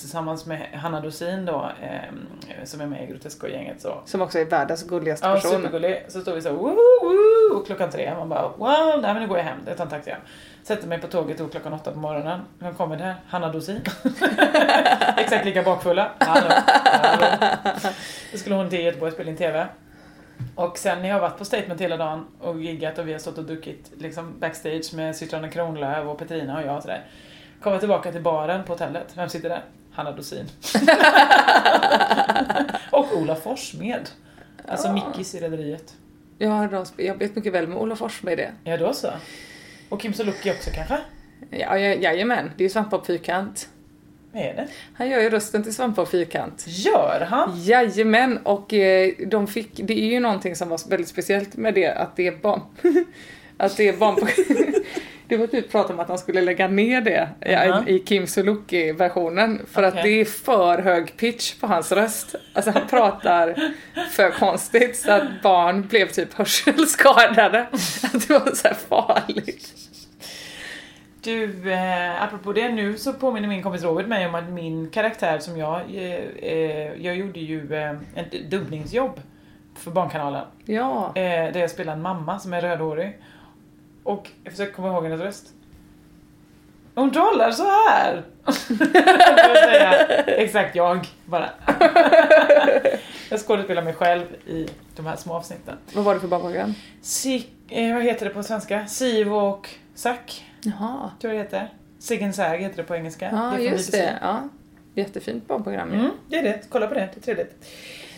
Tillsammans med Hanna Dorsin då, eh, som är med i Grotesco-gänget så. Som också är världens gulligaste Ja, person. supergullig. Så står vi så woo, woo, och klockan tre. Man bara wow, nej men nu går jag hem. Jag tar en taxi hem. Sätter mig på tåget och klockan åtta på morgonen. Vem kommer där? Hanna Dorsin. Exakt lika bakfulla. Hallå, hallå. Då skulle hon till Göteborg och spela in TV. Och sen när jag har varit på Statement hela dagen och giggat och vi har stått och druckit liksom backstage med systrarna Kronlöf och Petrina och jag och sådär. Kommer tillbaka till baren på hotellet. Vem sitter där? Hanna Dorsin. och Ola Forssmed. Alltså Mickis i Rederiet. Ja, jag vet mycket väl med Ola Forssmed det. Ja, då så. Och Kim Sulocki också kanske? Ja, ja, jajamän, det är ju Svampa och Fyrkant. Vad är det? Han gör ju rösten till Svampa och Fyrkant. Gör han? Jajamän, och eh, de fick, det är ju någonting som var väldigt speciellt med det, att det är barn... att det är barn... det var typ prat om att de skulle lägga ner det Jaha. i, i Kim Sulocki-versionen för att Okej. det är för hög pitch på hans röst. Alltså han pratar för konstigt så att barn blev typ hörselskadade. Att det var så här farligt. Du, eh, apropå det nu så påminner min kompis Robert mig om att min karaktär som jag, eh, eh, jag gjorde ju eh, ett dubbningsjobb för Barnkanalen. Ja. Eh, där jag spelar en mamma som är rödhårig. Och jag försöker komma ihåg hennes röst. Hon talar så här. Säga exakt jag, bara. jag skådespelar mig själv i de här små avsnitten. Vad var det för barnprogram? Si, eh, vad heter det på svenska? Siv och Zack, Jaha. tror jag det heter. Sig and Sag heter det på engelska. Ja, från just BBC. det. Ja. Jättefint barnprogram ju. Mm, det är det. Kolla på det, det är trevligt.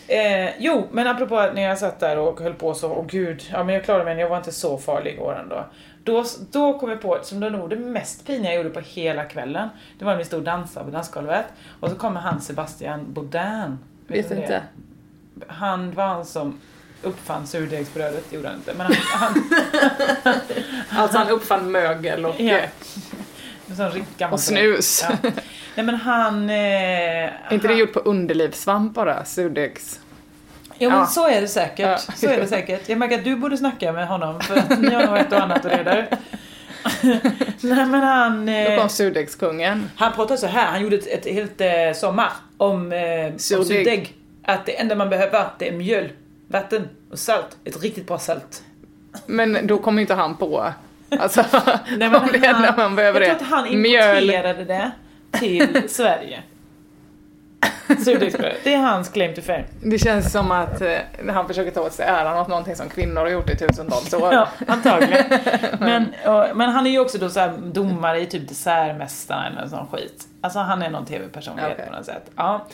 Eh, jo, men apropå när jag satt där och höll på så, åh gud, ja men jag klarade mig, jag var inte så farlig igår ändå. Då, då kom jag på, som det nog det mest piniga jag gjorde på hela kvällen, det var när vi stod och dansade på dansgolvet, och så kommer han Sebastian Baudin. Vet det inte. Han var han som uppfann surdegsbrödet, gjorde han inte, men han, han Alltså han uppfann mögel och, Ja. Och snus. Ja. Nej men han... Eh, Är inte det han, gjort på underlivssvamp bara? Surdegs? Jo men Ja. så är det säkert. Ja. Så är det säkert. Jag märker att du borde snacka med honom för att ni har nog ett och annat att reda ut. Nej men han... Då Eh, kom surdegskungen. han pratade så här, han gjorde ett, ett helt eh, sommar om, eh, om Surdeg. surdeg. Att det enda man behöver det är mjöl, vatten och salt. Ett riktigt bra salt. Men då kom inte han på, alltså Nej, om det enda man behöver jag är tror att han mjöl. importerade det till Sverige. Surdegsbröd. Det är hans claim to fame. Det känns som att eh, han försöker ta åt sig äran åt någonting som kvinnor har gjort i tusentals år. Ja, antagligen. Men, och, men han är ju också då så domare i typ Dessertmästaren eller sån skit. Alltså han är någon tv-personlighet Okej. på något sätt. Ja.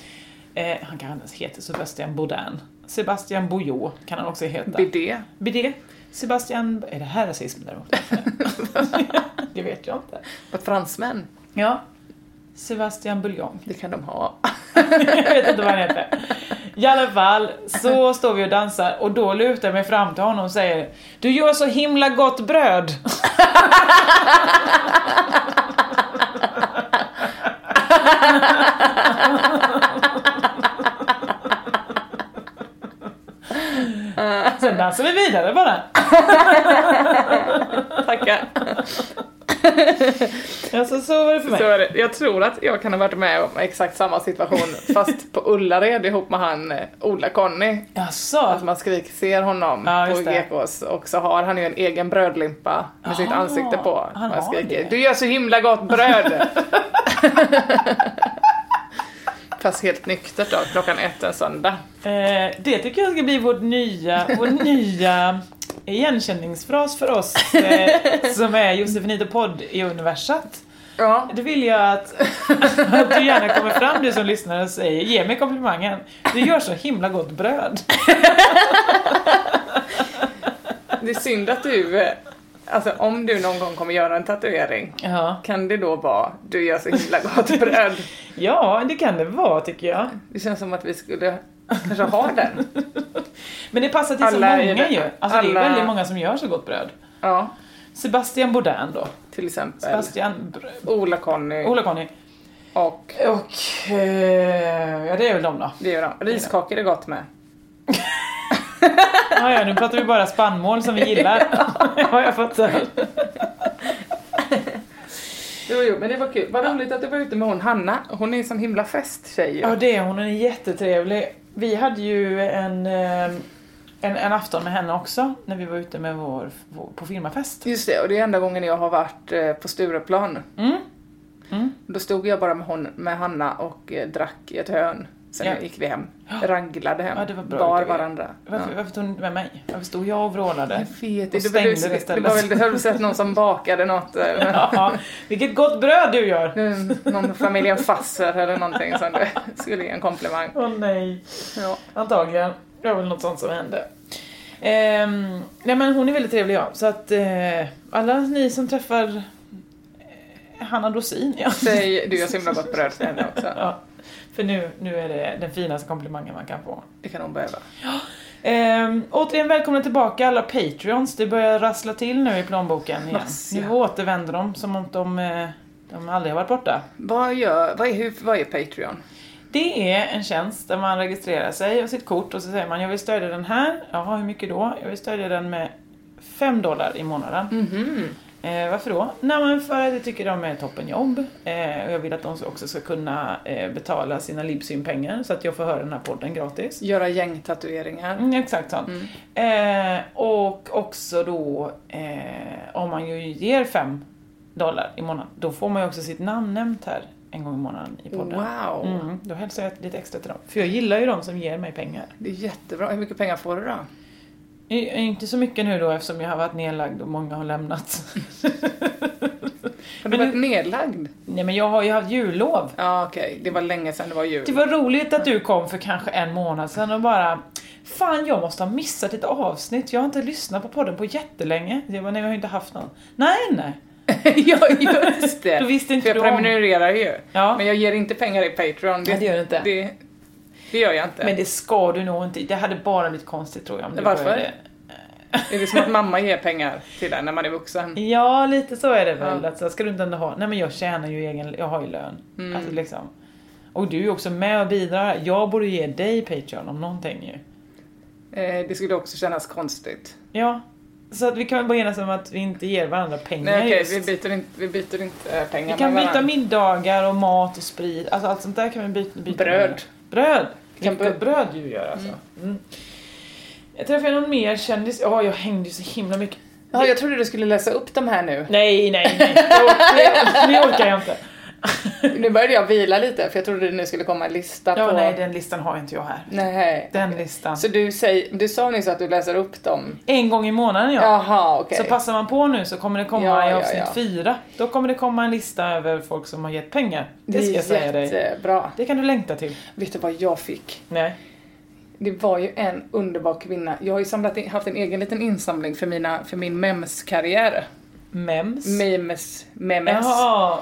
Eh, han kanske inte ens heter Sebastian Baudin. Sebastian Boyot kan han också heta. Bidé. Bidé. Sebastian... Är det här rasism däremot? det vet jag inte. På fransmän. Ja. Sebastian Buljong. Det kan de ha. jag vet inte vad han heter. I alla fall, så står vi och dansar och då lutar jag mig fram till honom och säger Du gör så himla gott bröd! Sen dansar vi vidare bara. Tackar. Alltså så var det för mig. Så är det. Jag tror att jag kan ha varit med om exakt samma situation fast på Ullared ihop med han eh, Ola-Conny. Jaså? Att man skrik ser honom Ja, på. Gekås och så har han ju en egen brödlimpa med sitt Ah, ansikte på. han Man har skriker det. Du gör så himla gott bröd! Fast helt nyktert då, klockan ett en söndag. Eh, det tycker jag ska bli vårt nya, vår nya igenkänningsfras för oss eh, som är Josefinito podd i universat. Ja. Det vill jag att, att du gärna kommer fram du som lyssnar och säger ge mig komplimangen. Du gör så himla gott bröd. Det är synd att du, eh, Alltså om du någon gång kommer göra en tatuering, Ja. kan det då vara du gör så himla gott bröd? ja, det kan det vara tycker jag. Det känns som att vi skulle kanske ha den. Men det passar till Alla så är många ju. Alltså det är alla- väldigt många som gör så gott bröd. Ja, Sebastian Bourdin då. till exempel. Sebastian Ola-Conny Ola Conny. och Och... Eh, ja, det är väl de då. det gör de. Riskakor är gott med. Ja, ja, nu pratar vi bara spannmål som vi gillar. ja, jag fattar. Jo, jo, men det var kul. Vad roligt att du var ute med hon Hanna. Hon är en sån himla festtjej. Ja, det är hon. Hon är jättetrevlig. Vi hade ju en, eh, en, en afton med henne också när vi var ute med vår, vår på firmafest. Just det, och det är enda gången jag har varit eh, på Stureplan. Mm. Mm. Då stod jag bara med, hon, med Hanna och eh, drack i ett hörn. Sen Ja. gick vi hem. Ranglade hem. Ja, det var bra Bar idé. varandra. Varför, Ja. varför tog du inte med mig? Varför stod jag och vrålade? Jag vet Och inte, det, det det, det var väl, det du sett någon som bakade något. Ja, vilket gott bröd du gör! Någon familjen Fasser eller någonting som det skulle ge en komplimang. Åh nej. Ja. Antagligen. Det var väl något sånt som hände. Ehm, nej men hon är väldigt trevlig ja. Så att eh, alla ni som träffar eh, Hanna Dorsin, ja. Säg, du gör så himla gott bröd till henne också. ja. För nu, nu är det den finaste komplimangen man kan få. Det kan hon behöva. Ehm, återigen välkomna tillbaka alla Patreons. Det börjar rassla till nu i plånboken igen. Nu återvänder de som om de, eh, de aldrig har varit borta. Vad, gör, vad, är, vad är Patreon? Det är en tjänst där man registrerar sig och sitt kort och så säger man jag vill stödja den här. Jaha, hur mycket då? Jag vill stödja den med 5 dollar i månaden. Mhm. Eh, varför då? Nej men för att jag tycker de är toppenjobb. Eh, och jag vill att de också ska kunna eh, betala sina Libsyn-pengar så att jag får höra den här podden gratis. Göra gängtatueringar. Mm, exakt så. Eh, och också då eh, om man ju ger 5 dollar i månaden, då får man ju också sitt namn nämnt här en gång i månaden i podden. Wow, Mm, då hälsar jag lite extra till dem. För jag gillar ju de som ger mig pengar. det är jättebra. Hur mycket pengar får du då? Inte så mycket nu då eftersom jag har varit nedlagd och många har lämnat. Har du Men varit nedlagd? Nej men jag har ju haft jullov. Ja, okej. Det var länge sedan det var jul. Det var roligt att du kom för kanske en månad sedan och bara Fan jag måste ha missat ett avsnitt, jag har inte lyssnat på podden på jättelänge. Jag bara, nej jag har inte haft någon. Nej nej. ja, just det. Då visste inte För jag prenumererar ju. Ja. Men jag ger inte pengar i Patreon. Nej, det gör du inte. Det, det gör jag inte. Men det ska du nog inte. Det hade bara blivit konstigt tror jag om du Varför? började. Är det som att mamma ger pengar till en när man är vuxen? Ja, lite så är det väl. Ja. Att så ska du inte ändå ha, nej men jag tjänar ju egen, jag har ju lön. Mm. Alltså liksom. Och du är ju också med och bidrar. Jag borde ge dig Patreon om någonting ju. Eh, det skulle också kännas konstigt. Ja. Så att vi kan väl bara enas om att vi inte ger varandra pengar Nej just. vi byter inte, vi byter inte eh, pengar Vi kan byta varandra. middagar och mat och sprit. Alltså allt sånt där kan vi byta. byta Bröd. med. Bröd! Kan Vilket bö- bröd du gör alltså. Mm. Jag träffade någon mer kändis. Ja, jag hängde ju så himla mycket. Ja, jag trodde du skulle läsa upp de här nu. Nej, nej, nej. Det orkar, det orkar jag inte. Nu började jag vila lite för jag trodde det nu skulle komma en lista Ja, på... nej, den listan har inte jag här. Nej. Den listan. Så du, säger, du sa nyss att du läser upp dem? En gång i månaden ja. Jaha, okej. Så passar man på nu så kommer det komma Ja, i ja, avsnitt ja. fyra. Då kommer det komma en lista över folk som har gett pengar. Det, Det ska jag säga är dig. jättebra. Det kan du längta till. Vet du vad jag fick? Nej. Det var ju en underbar kvinna. Jag har ju samlat in, haft en egen liten insamling för, mina, för min memes-karriär. Mems. Memes, memes Jaha.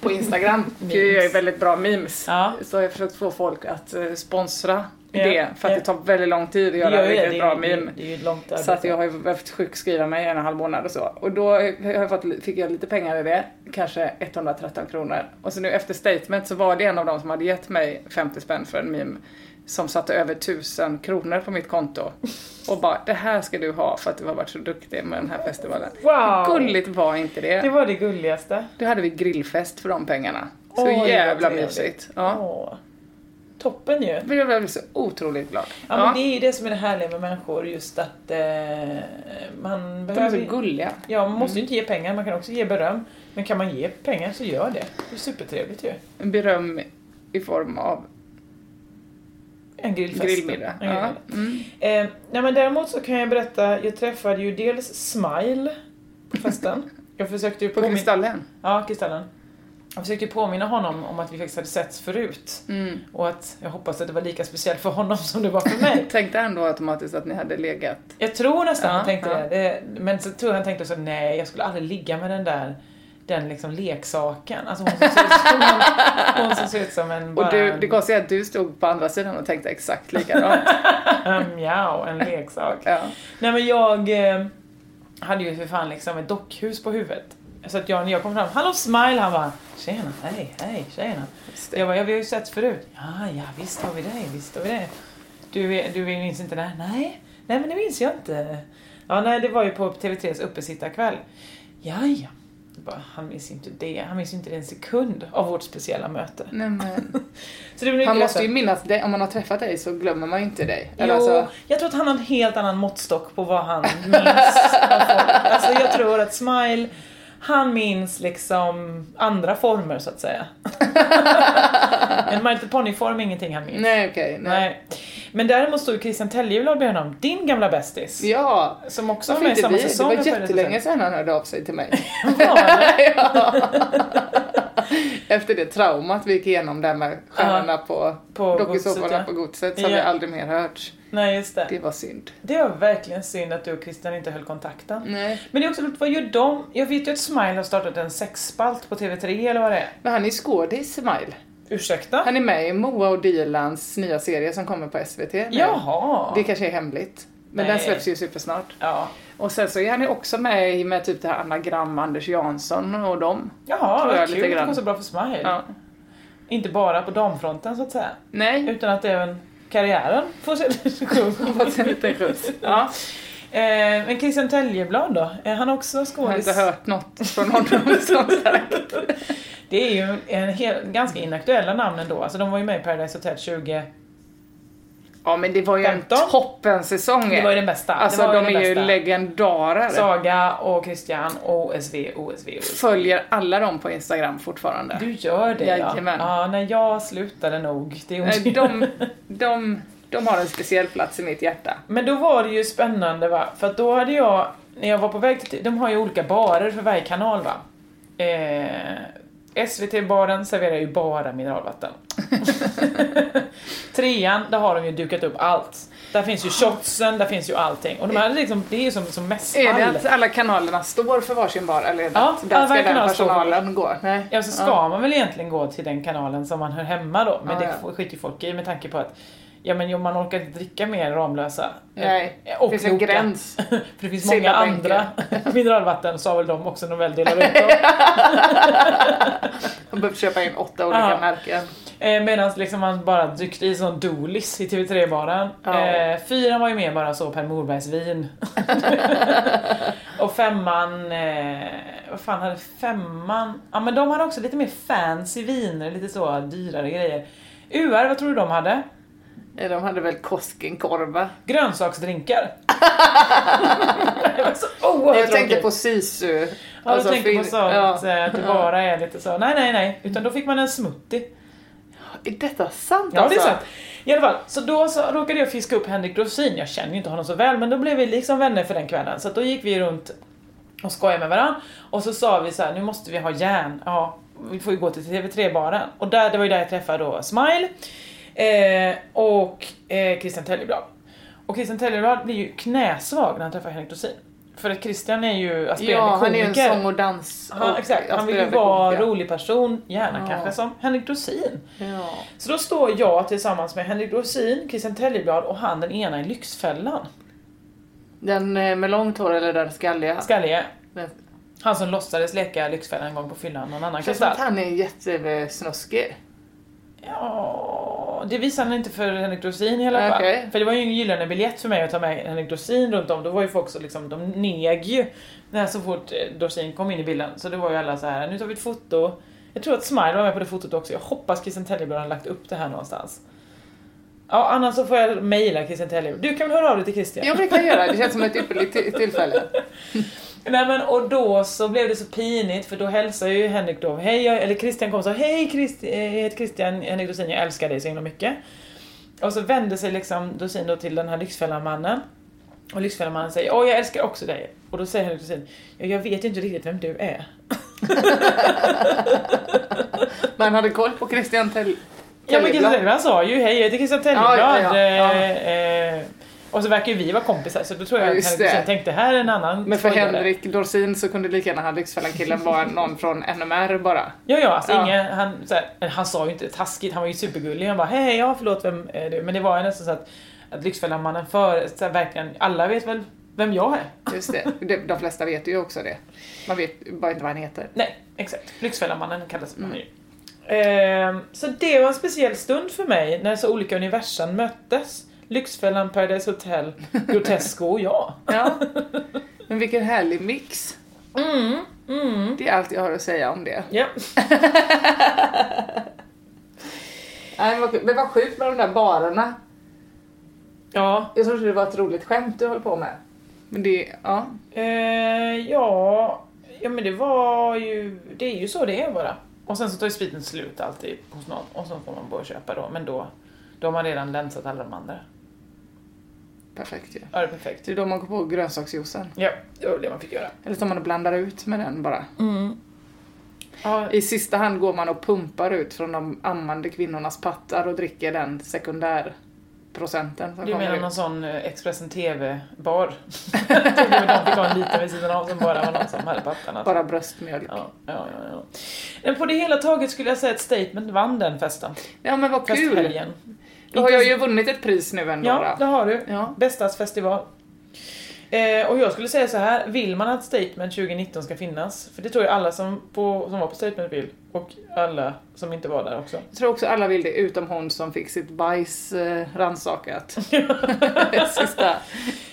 På Instagram. Gud, jag ju väldigt bra memes. Ja. Så har jag försökt få folk att eh, sponsra Ja, det. För att ja. det tar väldigt lång tid att Det göra det. riktigt Det är bra meme. Det är arbete. Så att jag har ju behövt sjukskriva mig i en och en halv månad och så. Och då har jag fått, fick jag lite pengar i det, kanske 113 kronor. Och så nu efter statement så var det en av dem som hade gett mig 50 spänn för en meme som satte över 1000 kronor på mitt konto. Och bara, det här ska du ha för att du har varit så duktig med den här festivalen. Wow. Gulligt var inte det? Det var det gulligaste. Då hade vi grillfest för de pengarna. Så var jävla mysigt. Ja. Toppen ju. Jag blev så otroligt glad. Ja, men det är ju det som är det härliga med människor, just att eh, man De är behöver... så gulliga. Ja, man måste ju inte ge pengar, man kan också ge beröm. Men kan man ge pengar så gör det. Det är supertrevligt ju. Beröm i form av En grillfest. grillmiddag. En Ja. grillmiddag. Mm. Eh, nej men däremot så kan jag berätta, jag träffade ju dels Smile på festen. Jag försökte ju På påmin- Kristallen. Ja, Kristallen. Jag försökte påminna honom om att vi faktiskt hade setts förut. Mm. Och att jag hoppas att det var lika speciellt för honom som det var för mig. Tänkte ändå automatiskt att ni hade legat. Jag tror nästan Ja, han tänkte ja. det. Men så tror jag han tänkte så nej jag skulle aldrig ligga med den där den liksom leksaken. Alltså hon som ser ut som en, hon som ser ut som en bara Och du, det konstiga är att du stod på andra sidan och tänkte exakt likadant. mjau, en leksak. ja. Nej men jag eh, hade ju för fan liksom ett dockhus på huvudet. Så att jag, när jag kom fram, hallå smile, han bara tjena, hej, hej, tjena. Jag bara, ja vi har ju setts förut. Ja, ja visst har vi det, visst har vi det. Du, du minns inte det? Nej, nej men det minns jag inte. Ja, nej det var ju på TV3s uppesittarkväll. Ja, ja. Bara, han minns inte det, han minns inte en sekund av vårt speciella möte. Nej, men. Så det blir Han måste ju minnas dig, om man har träffat dig så glömmer man ju inte dig. Jo, alltså, jag tror att han har en helt annan måttstock på vad han minns. Alltså jag tror att Smile, han minns liksom andra former så att säga. en My Little Pony-form är ingenting han minns. nej okej. nej. Nej. Men däremot stod ju Christian Teljeblad bredvid honom, din gamla bästis. Ja, Som också var med i samma vi? Det säsong. var av Föräldrarna. jättelänge sedan han hörde av sig till mig. Var det? Efter det traumat vi gick igenom där med stjärnorna på, På dokusåporna ja. på godset så har Ja. vi aldrig mer hört. Nej, just det. Det var synd. Det var verkligen synd att du och Christian inte höll kontakten. Nej. Men det är också vad gör de? Jag vet ju att Smile har startat en sexspalt på TV3 eller vad det är. Men han är skådis, Smile. Ursäkta? Han är med i Moa och Dilans nya serie som kommer på SVT. nu. Jaha! Det kanske är hemligt. Men Nej. den släpps ju supersnart. Ja. Och sen så är han ju också med i med typ det här anagram Anders Jansson och dem. Jaha, vad kul det går så bra för Smile. Ja. Inte bara på damfronten så att säga. Nej, Utan att även karriären får fått en liten skjuts. Ja. Eh, Men Christian Teljeblad då? Är han också Jag har skådis? inte hört något från honom som sagt. Det är ju en hel, ganska inaktuella namn ändå. Alltså de var ju med i Paradise Hotel 20... Ja men det var ju en 15? toppensäsong. Det var ju den bästa. Alltså de är ju bästa. legendarer. Saga och Christian, OSV, OSV, OSV. Följer alla dem på Instagram fortfarande. Du gör det ja. Jajamän. Ja, när jag slutade nog. Det är Nej, de, de, de har en speciell plats i mitt hjärta. Men då var det ju spännande va, för att då hade jag, när jag var på väg till, de har ju olika barer för varje kanal va. Eh, SVT-baren serverar ju bara mineralvatten. Trean, där har de ju dukat upp allt. Där finns ju shotsen, där finns ju allting. Och de här liksom, det är ju som, som mässhall. Är det att alla kanalerna står för varsin bar eller Ja, där alla ska den står personalen gå? Nej. Ja, så ska man väl egentligen gå till den kanalen som man hör hemma då. Men Ja, det ja. skiter ju folk i med tanke på att Ja men jo, man orkar inte dricka mer Ramlösa. Nej, Eh, Och det finns en gräns. För det finns många andra mineralvatten sa väl de också när de väl delar ut dem. Man behöver köpa in åtta olika Ja. märken. Eh, Medan liksom man bara drickte i sån Dolis i TV3-baren. Ja. Eh, fyran var ju mer bara så Per Morbergs vin. och femman, eh, vad fan hade femman? Ja men de hade också lite mer fancy viner, lite så dyrare grejer. UR, vad tror du de hade? Eh, De hade väl Koskenkorva. Grönsaksdrinkar. det var så oerhört Jag tänker tråkigt. på Sisu. Ja, Alltså, du tänker på sånt, ja. eh, att det bara är lite så. Nej, nej, nej. Utan då fick man en smoothie. Är detta sant Ja, det alltså? är sant. I alla fall, så då så råkade jag fiska upp Henrik Dorsin. Jag känner ju inte honom så väl, men då blev vi liksom vänner för den kvällen. Så då gick vi runt och skojade med varandra. Och så sa vi så här, nu måste vi ha järn. Ja, vi får ju gå till TV3-baren. Och där, det var ju där jag träffade då Smile eh, och eh, Christian Teljeblad. Och Christian Teljeblad blir ju knäsvag när han träffar Henrik Dorsin. För att Christian är ju aspirerande Ja, han är ju komiker. en sång och dans Han, och exakt, han vill ju vara komiker. rolig person, gärna Ja. kanske som Henrik Dorsin. Ja. Så då står jag tillsammans med Henrik Dorsin, Christian Teljeblad och han den ena i Lyxfällan. Den eh, med långt hår eller den skalliga? Skallige. Den- Han som låtsades leka Lyxfällan en gång på fyllan, någon annan Känns som att han är jättesnuskig. Ja, det visade han inte för Henrik Dorsin i alla fall. Okej. För det var ju en gyllene biljett för mig att ta med Henrik Dorsin runt om. Då var ju folk så liksom, de neg ju när så fort eh, Dorsin kom in i bilden. Så det var ju alla så här, nu tar vi ett foto. Jag tror att Smile var med på det fotot också. Jag hoppas Christian Teljeblad har lagt upp det här någonstans. Ja, annars så får jag mejla Christian Teljeblad. Du kan väl höra av dig till Christian? Ja, det kan jag göra. Det känns som ett ypperligt till- tillfälle. Nej men och då så blev det så pinigt för då hälsade ju Henrik då, hej, eller Christian kom och sa hej Christ, eh, jag heter Christian Henrik Dorsin, jag älskar dig så himla mycket. Och så vände sig liksom Dorsin då till den här Lyxfällan-mannen. Och Lyxfällan-mannen säger, åh jag älskar också dig. Och då säger Henrik Dorsin, ja, jag vet ju inte riktigt vem du är. Man hade koll på Christian Tell. Ja men Christian. Tellblad sa ju hej, jag heter Christian Ja, Tellblad. ja, ja, ja. eh, eh, och så verkar ju vi vara kompisar så då tror jag Ja, att han tänkte här är en annan Men för. Henrik Dorsin så kunde lika gärna han Lyxfällan-killen vara någon från NMR bara. Ja, ja, alltså. Ingen, han, så här, men han sa ju inte taskigt, han var ju supergullig. Han bara hej, ja förlåt, vem är du? Men det var ju nästan så att, att Lyxfällan-mannen för, så här, verkligen, alla vet väl vem jag är? Just det. De, flesta vet ju också det. Man vet bara inte vad han heter. Nej, exakt. Lyxfällan-mannen kallas man ju. Ehm, så det var en speciell stund för mig när så olika universum möttes. Lyxfällan, Paradise Hotel, Grotesco och jag. Ja. Men vilken härlig mix. Mm, mm. Det är allt jag har att säga om det. Ja. Nej, vad kul. det var sjukt med de där barerna. Ja. Jag trodde det var ett roligt skämt du höll på med. Men det, ja. Eh, ja, ja men det var ju, det är ju så det är bara. Och sen så tar ju spriten slut alltid hos någon och så får man börja köpa då, men då, då har man redan länsat alla de andra. Perfekt ju. Ja, det är perfekt. Det är då man går på grönsaksjuicen. Ja, det var det man fick göra. Eller så man och blandar ut med den bara. Mm. Ja, I sista hand går man och pumpar ut från de ammande kvinnornas pattar och dricker den sekundärprocenten som du menar ut. någon sån eh, Expressen TV-bar? Jag trodde de fick ha en liten vid sidan av som bara var någon som hade pattarna. Bara bröstmjölk. Ja, ja, ja, ja. Men på det hela taget skulle jag säga att Statement vann den festen. Ja men vad kul! Festhelgen. Då har jag ju vunnit ett pris nu ändå. Ja, det har du. Ja. Bästas festival. Eh, och jag skulle säga så här, vill man att Statement 2019 ska finnas? För det tror jag alla som, på, som var på Statement vill. Och alla som inte var där också. Jag tror också alla vill det, utom hon som fick sitt bajs eh, rannsakat. Sista.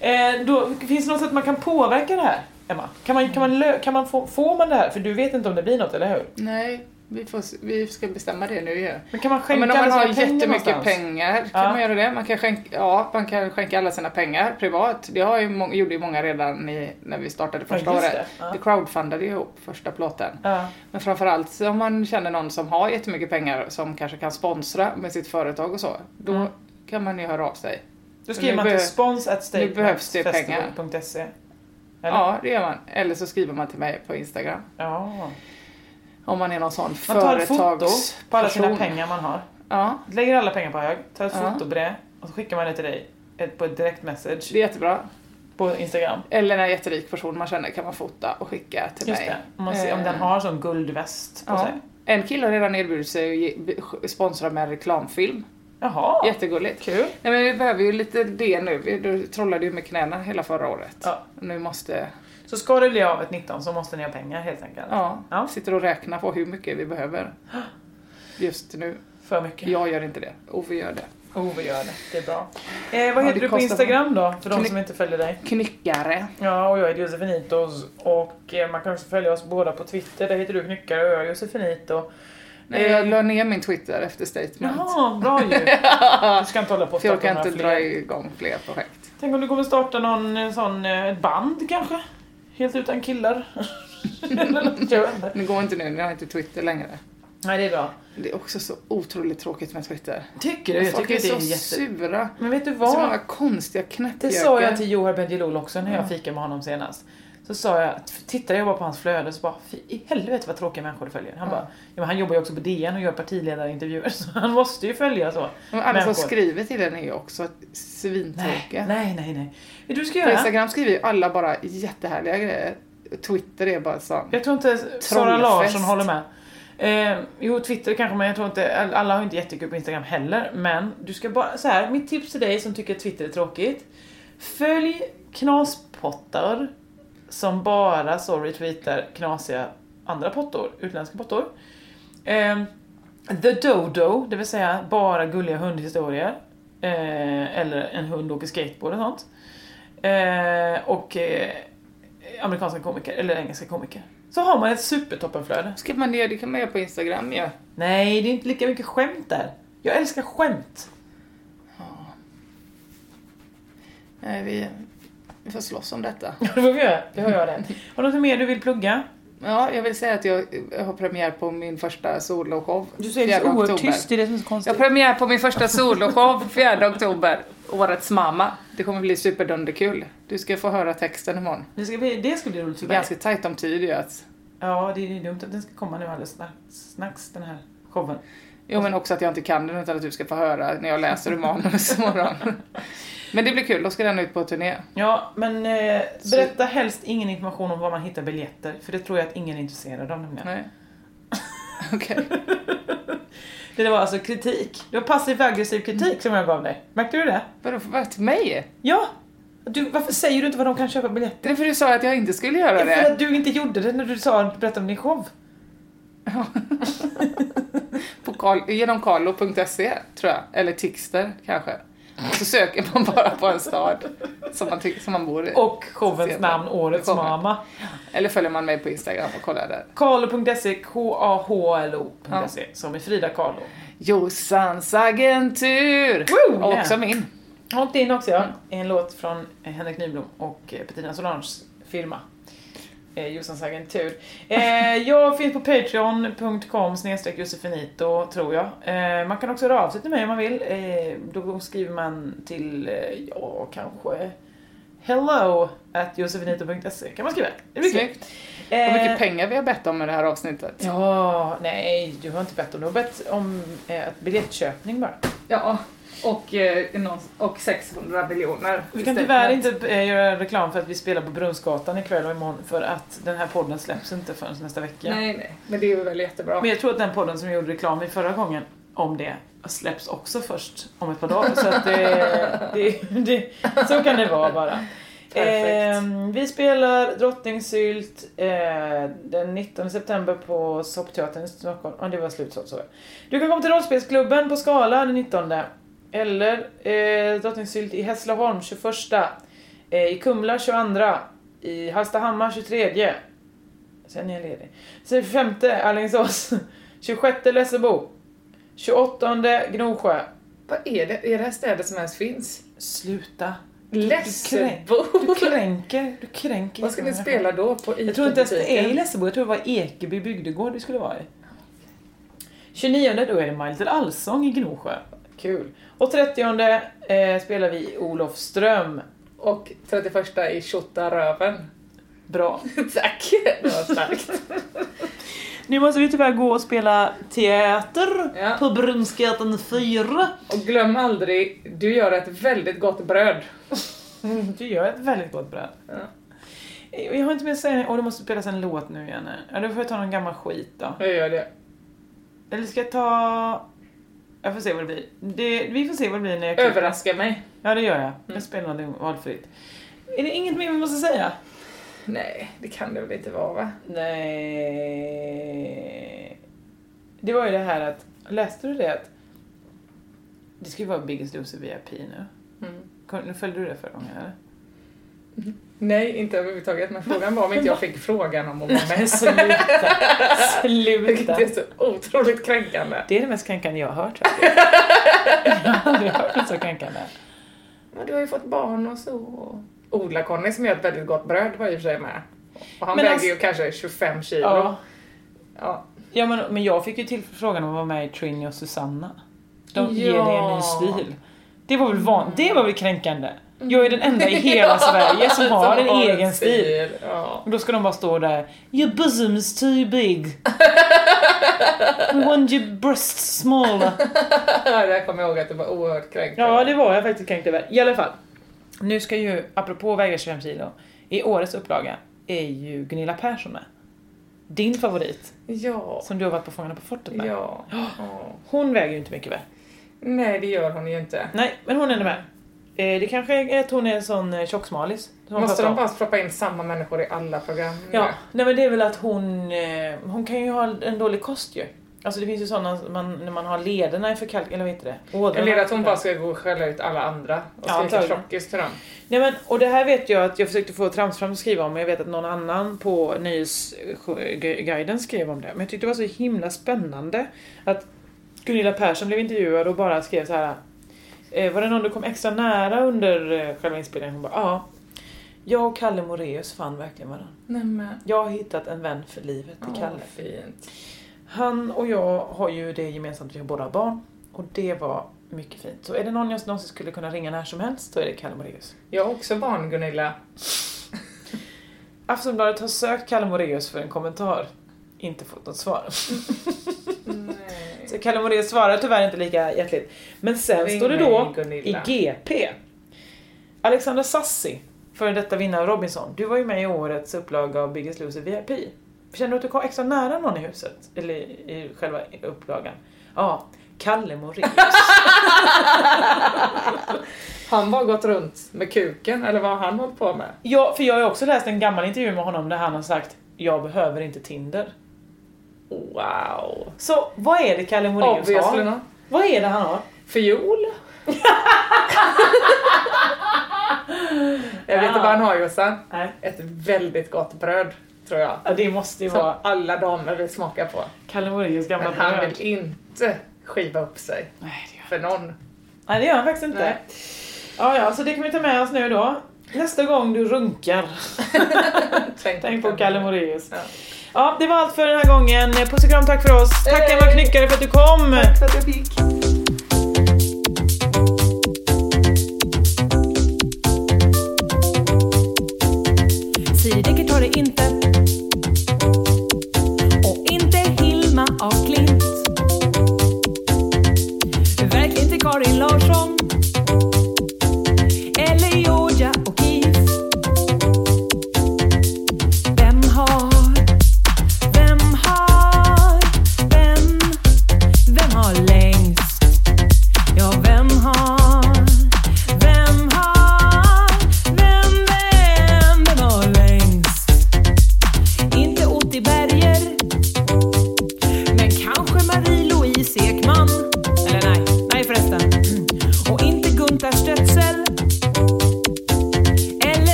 Eh, då, finns det något sätt man kan påverka det här, Emma? Kan man, kan man, lö- kan man få, får man det här? För du vet inte om det blir något, eller hur? Nej, vi, får, vi ska bestämma det nu ju. Men kan man Ja, skänka men om man har jättemycket någonstans? pengar kan Ja. man göra det. Man kan, skänka, ja, man kan skänka alla sina pengar privat. Det har ju gjorde ju många redan i, när vi startade Ja, första just året. det. Ja. Vi crowdfundade ihop första plåten. Ja. Men framförallt om man känner någon som har jättemycket pengar som kanske kan sponsra med sitt företag och så. Då Mm. kan man ju höra av sig. Då skriver man till spons at? Ja, det gör man. Eller så skriver man till mig på Instagram. ja. Om man är någon sån Man tar ett foto på alla sina pengar man har. Ja, Lägger alla pengar på hög, tar ett Ja. foto på det och så skickar man det till dig på ett direkt message det är jättebra. på Instagram. Eller en jätterik person man känner kan man fota och skicka till Just mig. det. Om, man ser, om Eh, den har sån guldväst på Ja. sig. En kille har redan erbjudit sig att sponsra med en reklamfilm. Jaha, Jättegulligt. kul. Nej, men vi behöver ju lite det nu. Du trollade ju med knäna hela förra året. Ja. Nu måste... Så ska det bli av ett 19 så måste ni ha pengar helt enkelt. Ja, Ja. sitter och räknar på hur mycket vi behöver. Just nu. För mycket. Jag gör inte det. Ove gör det. Vi gör det. Det är bra. Eh, vad Ja, heter du på Instagram då? För de som inte följer dig. Knyckare. Ja, och jag heter Josefinitos. Och eh, man kan också följa oss båda på Twitter. Där heter du Knyckare och jag är Josefinito. Nej, jag la ner min Twitter efter statement. Jaha, bra ju. Du ska inte hålla på och För jag starta kan några inte fler. dra igång fler projekt. Tänk om du kommer starta någon eh, sån eh, ett band kanske? Helt utan killar? Eller något, jag vet inte. Det går inte nu, jag har inte Twitter längre. Nej, det är bra. Det är också så otroligt tråkigt med Twitter. Tycker du? Jag Folk tycker är det är så jätte... sura. Men vet du Så många vad? konstiga Det knäppjökar. sa jag till Johar Bendjelloul också när jag fikade med honom senast. Så sa jag, tittade jag bara på hans flöde så bara, fy i helvete vad tråkiga människor du följer. Han bara, ja, men han jobbar ju också på DN och gör partiledarintervjuer så han måste ju följa så. Men alla som människor. skriver till den är ju också svintråkiga. Nej, nej, nej. Vet du ska På göra? Instagram skriver ju alla bara jättehärliga grejer. Twitter är bara sån. Jag tror inte Sara Trollfest. Larsson håller med. Eh, jo, Twitter kanske, men jag tror inte, alla har inte jättekul på Instagram heller. Men du ska bara, så här, mitt tips till dig som tycker att Twitter är tråkigt. Följ knaspottar som bara så retweetar knasiga andra pottor, utländska pottor. Eh, The Dodo, det vill säga bara gulliga hundhistorier. Eh, eller en hund åker skateboard och sånt. Eh, och eh, amerikanska komiker, eller engelska komiker. Så har man ett supertoppenflöde. Ska man det, det kan man göra på Instagram ju. Ja. Nej, det är inte lika mycket skämt där. Jag älskar skämt. Nej, vi, vi får slåss om detta. Ja, det får vi göra. Det har jag det. Har du något mer du vill plugga? Ja, jag vill säga att jag jag har premiär på min första soloshow. Du säger 4 så oerhört oktober. tyst, det är det som är så Jag konstigt. har premiär på min första soloshow 4 oktober. Årets mamma. Det kommer bli superdunderkul. Du ska få höra texten imorgon. Det ska bli, det ska bli roligt för mig. Ganska tajt om tid ju att... Ja, det är dumt att den ska komma nu alldeles snacks, snacks den här showen. Jo men också att jag inte kan den utan att du ska få höra när jag läser ur manus imorgon. Men det blir kul, då ska den ut på turné. Ja, men eh, berätta helst ingen information om var man hittar biljetter, för det tror jag att ingen är intresserad av nämligen. Nej. Okej. Det där var alltså kritik. Det var passiv aggressiv kritik som jag gav dig. Märkte du det? Vadå, för vad till mig? Ja! Du, varför säger du inte var de kan köpa biljetter? Det är för du sa att jag inte skulle göra För det. att du inte gjorde det när du sa berätta om din show. På Karl, genom karlo.se tror jag, eller Tixter kanske. Så söker man bara på en stad som man, som man bor i. Och showens namn Årets kommer. Mamma. Eller följer man mig på Instagram och kollar där. Carlo.se, K-A-H-L-O.se, som är Frida Carlo. Jossans agentur! Woo! Och Yeah. också min. Och din också ja. En låt från Henrik Nyblom och eh, Bettina Solanges firma. Eh, Jossans agentur. Eh, jag finns på patreon.com snedstreck josefinito tror jag. Eh, man kan också höra av sig till mig om man vill. Eh, då skriver man till, eh, ja kanske hello at josefinito.se kan man skriva. Det blir kul. Snyggt. Vad mycket Eh, pengar vi har bett om i det här avsnittet. Ja, nej du har inte bett om, du har bett om eh, ett biljettköpning bara. Ja, och, eh, och 600 miljoner. Vi kan tyvärr inte eh, göra reklam för att vi spelar på Brunnsgatan ikväll och imorgon för att den här podden släpps inte förrän nästa vecka. Nej, nej. Men det är väl jättebra. Men jag tror att den podden som vi gjorde reklam i förra gången om det släpps också först om ett par dagar. Så att det, det, det, så kan det vara bara. Eh, vi spelar Drottningsylt eh, den 19 september på Soppteatern i Stockholm. Ja, det var slutsålt så. Du kan komma till Rollspelsklubben på Skala den 19. Eller eh, Drottningsylt i Hässleholm 21. Eh, I Kumla 22. I Hallstahammar 23. Sen är jag ledig. Sen 25 Alingsås. 26 Lessebo. 28 Gnosjö. Vad är det? Är det här städer som ens finns? Sluta. Lessebo? Du kränker. Du kränker. Vad ska ni spela då på Jag tror inte ens det är i? Lessebo, jag tror det var Ekeby bygdegård det skulle vara i. 29 då är det My Little Allsång i Gnosjö. Kul. Och 30 eh, spelar vi i Olofström. Och 31 i Tjottaröven. Bra. Tack! Det var starkt. Nu måste vi tyvärr gå och spela teater Ja. på Brunnsgatan 4. Och glöm aldrig, du gör ett väldigt gott bröd. Du gör ett väldigt gott bröd. Ja. Jag har inte mer att säga, och det måste spelas en låt nu igen. Ja, då får jag ta någon gammal skit då. Jag gör det. Eller ska jag ta... Jag får se vad det blir. Det, vi får se vad det blir när jag klipper. Överraska mig. Ja, det gör jag. Jag spelar något valfritt. Är det inget mer vi måste säga? Nej, det kan det väl inte vara va? Nej. Det var ju det här att, läste du det att det ska ju vara Biggest Loser VIP nu. Mm. Kom- Nu följde du det förra gången eller? Nej, inte överhuvudtaget. Men frågan var om inte jag fick frågan om att vara med. Sluta! Sluta! är så otroligt kränkande. Det är det mest kränkande jag har hört faktiskt. Jag har aldrig hört något så kränkande. Men du har ju fått barn och så. Odla-Conny som gör ett väldigt gott bröd var i och för sig med. Och han Men väger alltså- ju kanske 25 kilo. Ja. Ja. Ja men, men jag fick ju till frågan om att vara med i Trini och Susanna. De ger Ja. dig en ny stil. Det var väl van, det var väl kränkande? Jag är den enda i hela Sverige som har en egen stil. Ja. Och då ska de bara stå där Your bosom is too big. We want your breasts smaller. Där kommer jag ihåg att det var oerhört kränkande. Ja det var jag faktiskt kränkt över. I alla fall. Nu ska ju, apropå väga 25 kilo, i årets upplaga är ju Gunilla Persson med. Din favorit, Ja. som du har varit på Fångarna på fortet med. Ja. ja. Hon väger ju inte mycket väl? Nej, det gör hon ju inte. Nej, men hon är med. Eh, det kanske är att hon är en sån eh, tjocksmalis. Måste de bara stoppa in samma människor i alla program? Ja, nej men det är väl att hon, eh, hon kan ju ha en dålig kost ju. Alltså det finns ju sådana, man, när man har lederna är för kalk, eller vad heter det? Ådrarna Eller att hon bara ska gå och skälla ut alla andra och Ja, skrika antagligen. tjockis till dem. Nej men, och det här vet jag att jag försökte få Tramsfram att skriva om, men jag vet att någon annan på Nöjesguiden skrev om det. Men jag tyckte det var så himla spännande att Gunilla Persson blev intervjuad och bara skrev så här. Eh, var det någon du kom extra nära under eh, själva inspelningen? Hon bara, ja. Jag och Kalle Moreus fann verkligen varandra. Nej men. Jag har hittat en vän för livet i Åh, Kalle. fint. Han och jag har ju det gemensamt, vi har båda barn. Och det var mycket fint. Så är det någon jag någonsin skulle kunna ringa när som helst så är det Kalle Moreus. Jag har också barn Gunilla. Aftonbladet har sökt Kalle Moreus för en kommentar. Inte fått något svar. Nej. Så Kalle Moraeus svarar tyvärr inte lika hjärtligt. Men sen Ring står det då i GP. Alexander Sassi, före detta vinnare av Robinson. Du var ju med i årets upplaga av Biggest Loser VIP. Känner du att du kom extra nära någon i huset? Eller i själva upplagan? Ja, Kalle Moraeus. Han bara gått runt med kuken, eller vad har han hållit på med? ja, för jag har också läst en gammal intervju med honom där han har sagt jag behöver inte Tinder. Wow. Så vad är det Kalle Moraeus har? Vad är det han har? Fiol? jag vet inte vad han har Jossan. Ett väldigt gott bröd, tror jag. Ja, det måste ju Som vara alla damer vill smaka på. Kalle Moraeus gamla Men han bröd. vill inte skiva upp sig Nej, det gör för någon. Nej, det gör han faktiskt inte. Nej. Ja, ja, så det kan vi ta med oss nu då. Nästa gång du runkar, tänk på Kalle Moraeus. Ja. Ja, det var allt för den här gången. Puss och kram, tack för oss. Tack Hej! Emma Knyckare för att du kom. Tack för att jag fick. Siri Decker tar det inte.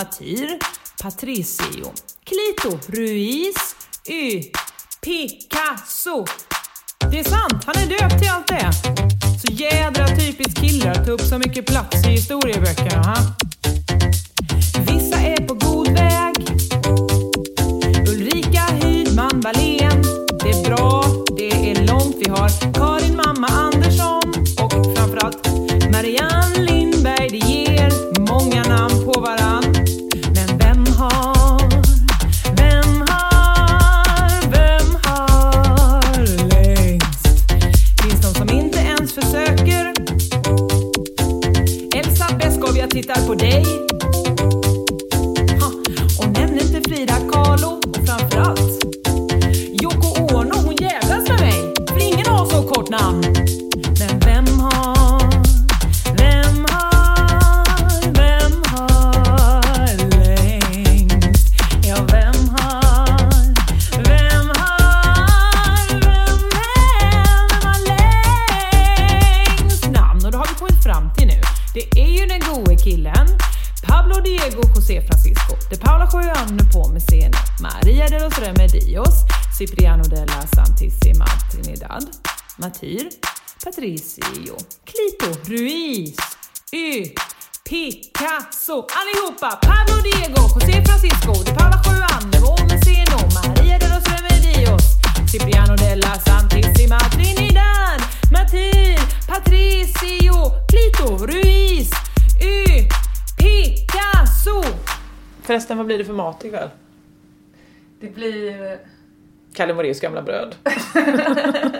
Matir, Patricio, försöker? Elsa Beskow, jag tittar på dig. Allihopa! Pablo Diego, José Francisco, de Paula Juan Nepomuceno, Maria de los Remedios, Cipriano de la Santissima Trinidad, Matir, Patricio, Clito, Ruiz, Y, Picasso! Förresten, vad blir det för mat ikväll? Det blir... Kalle Moraeus gamla bröd.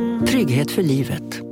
Trygghet för livet.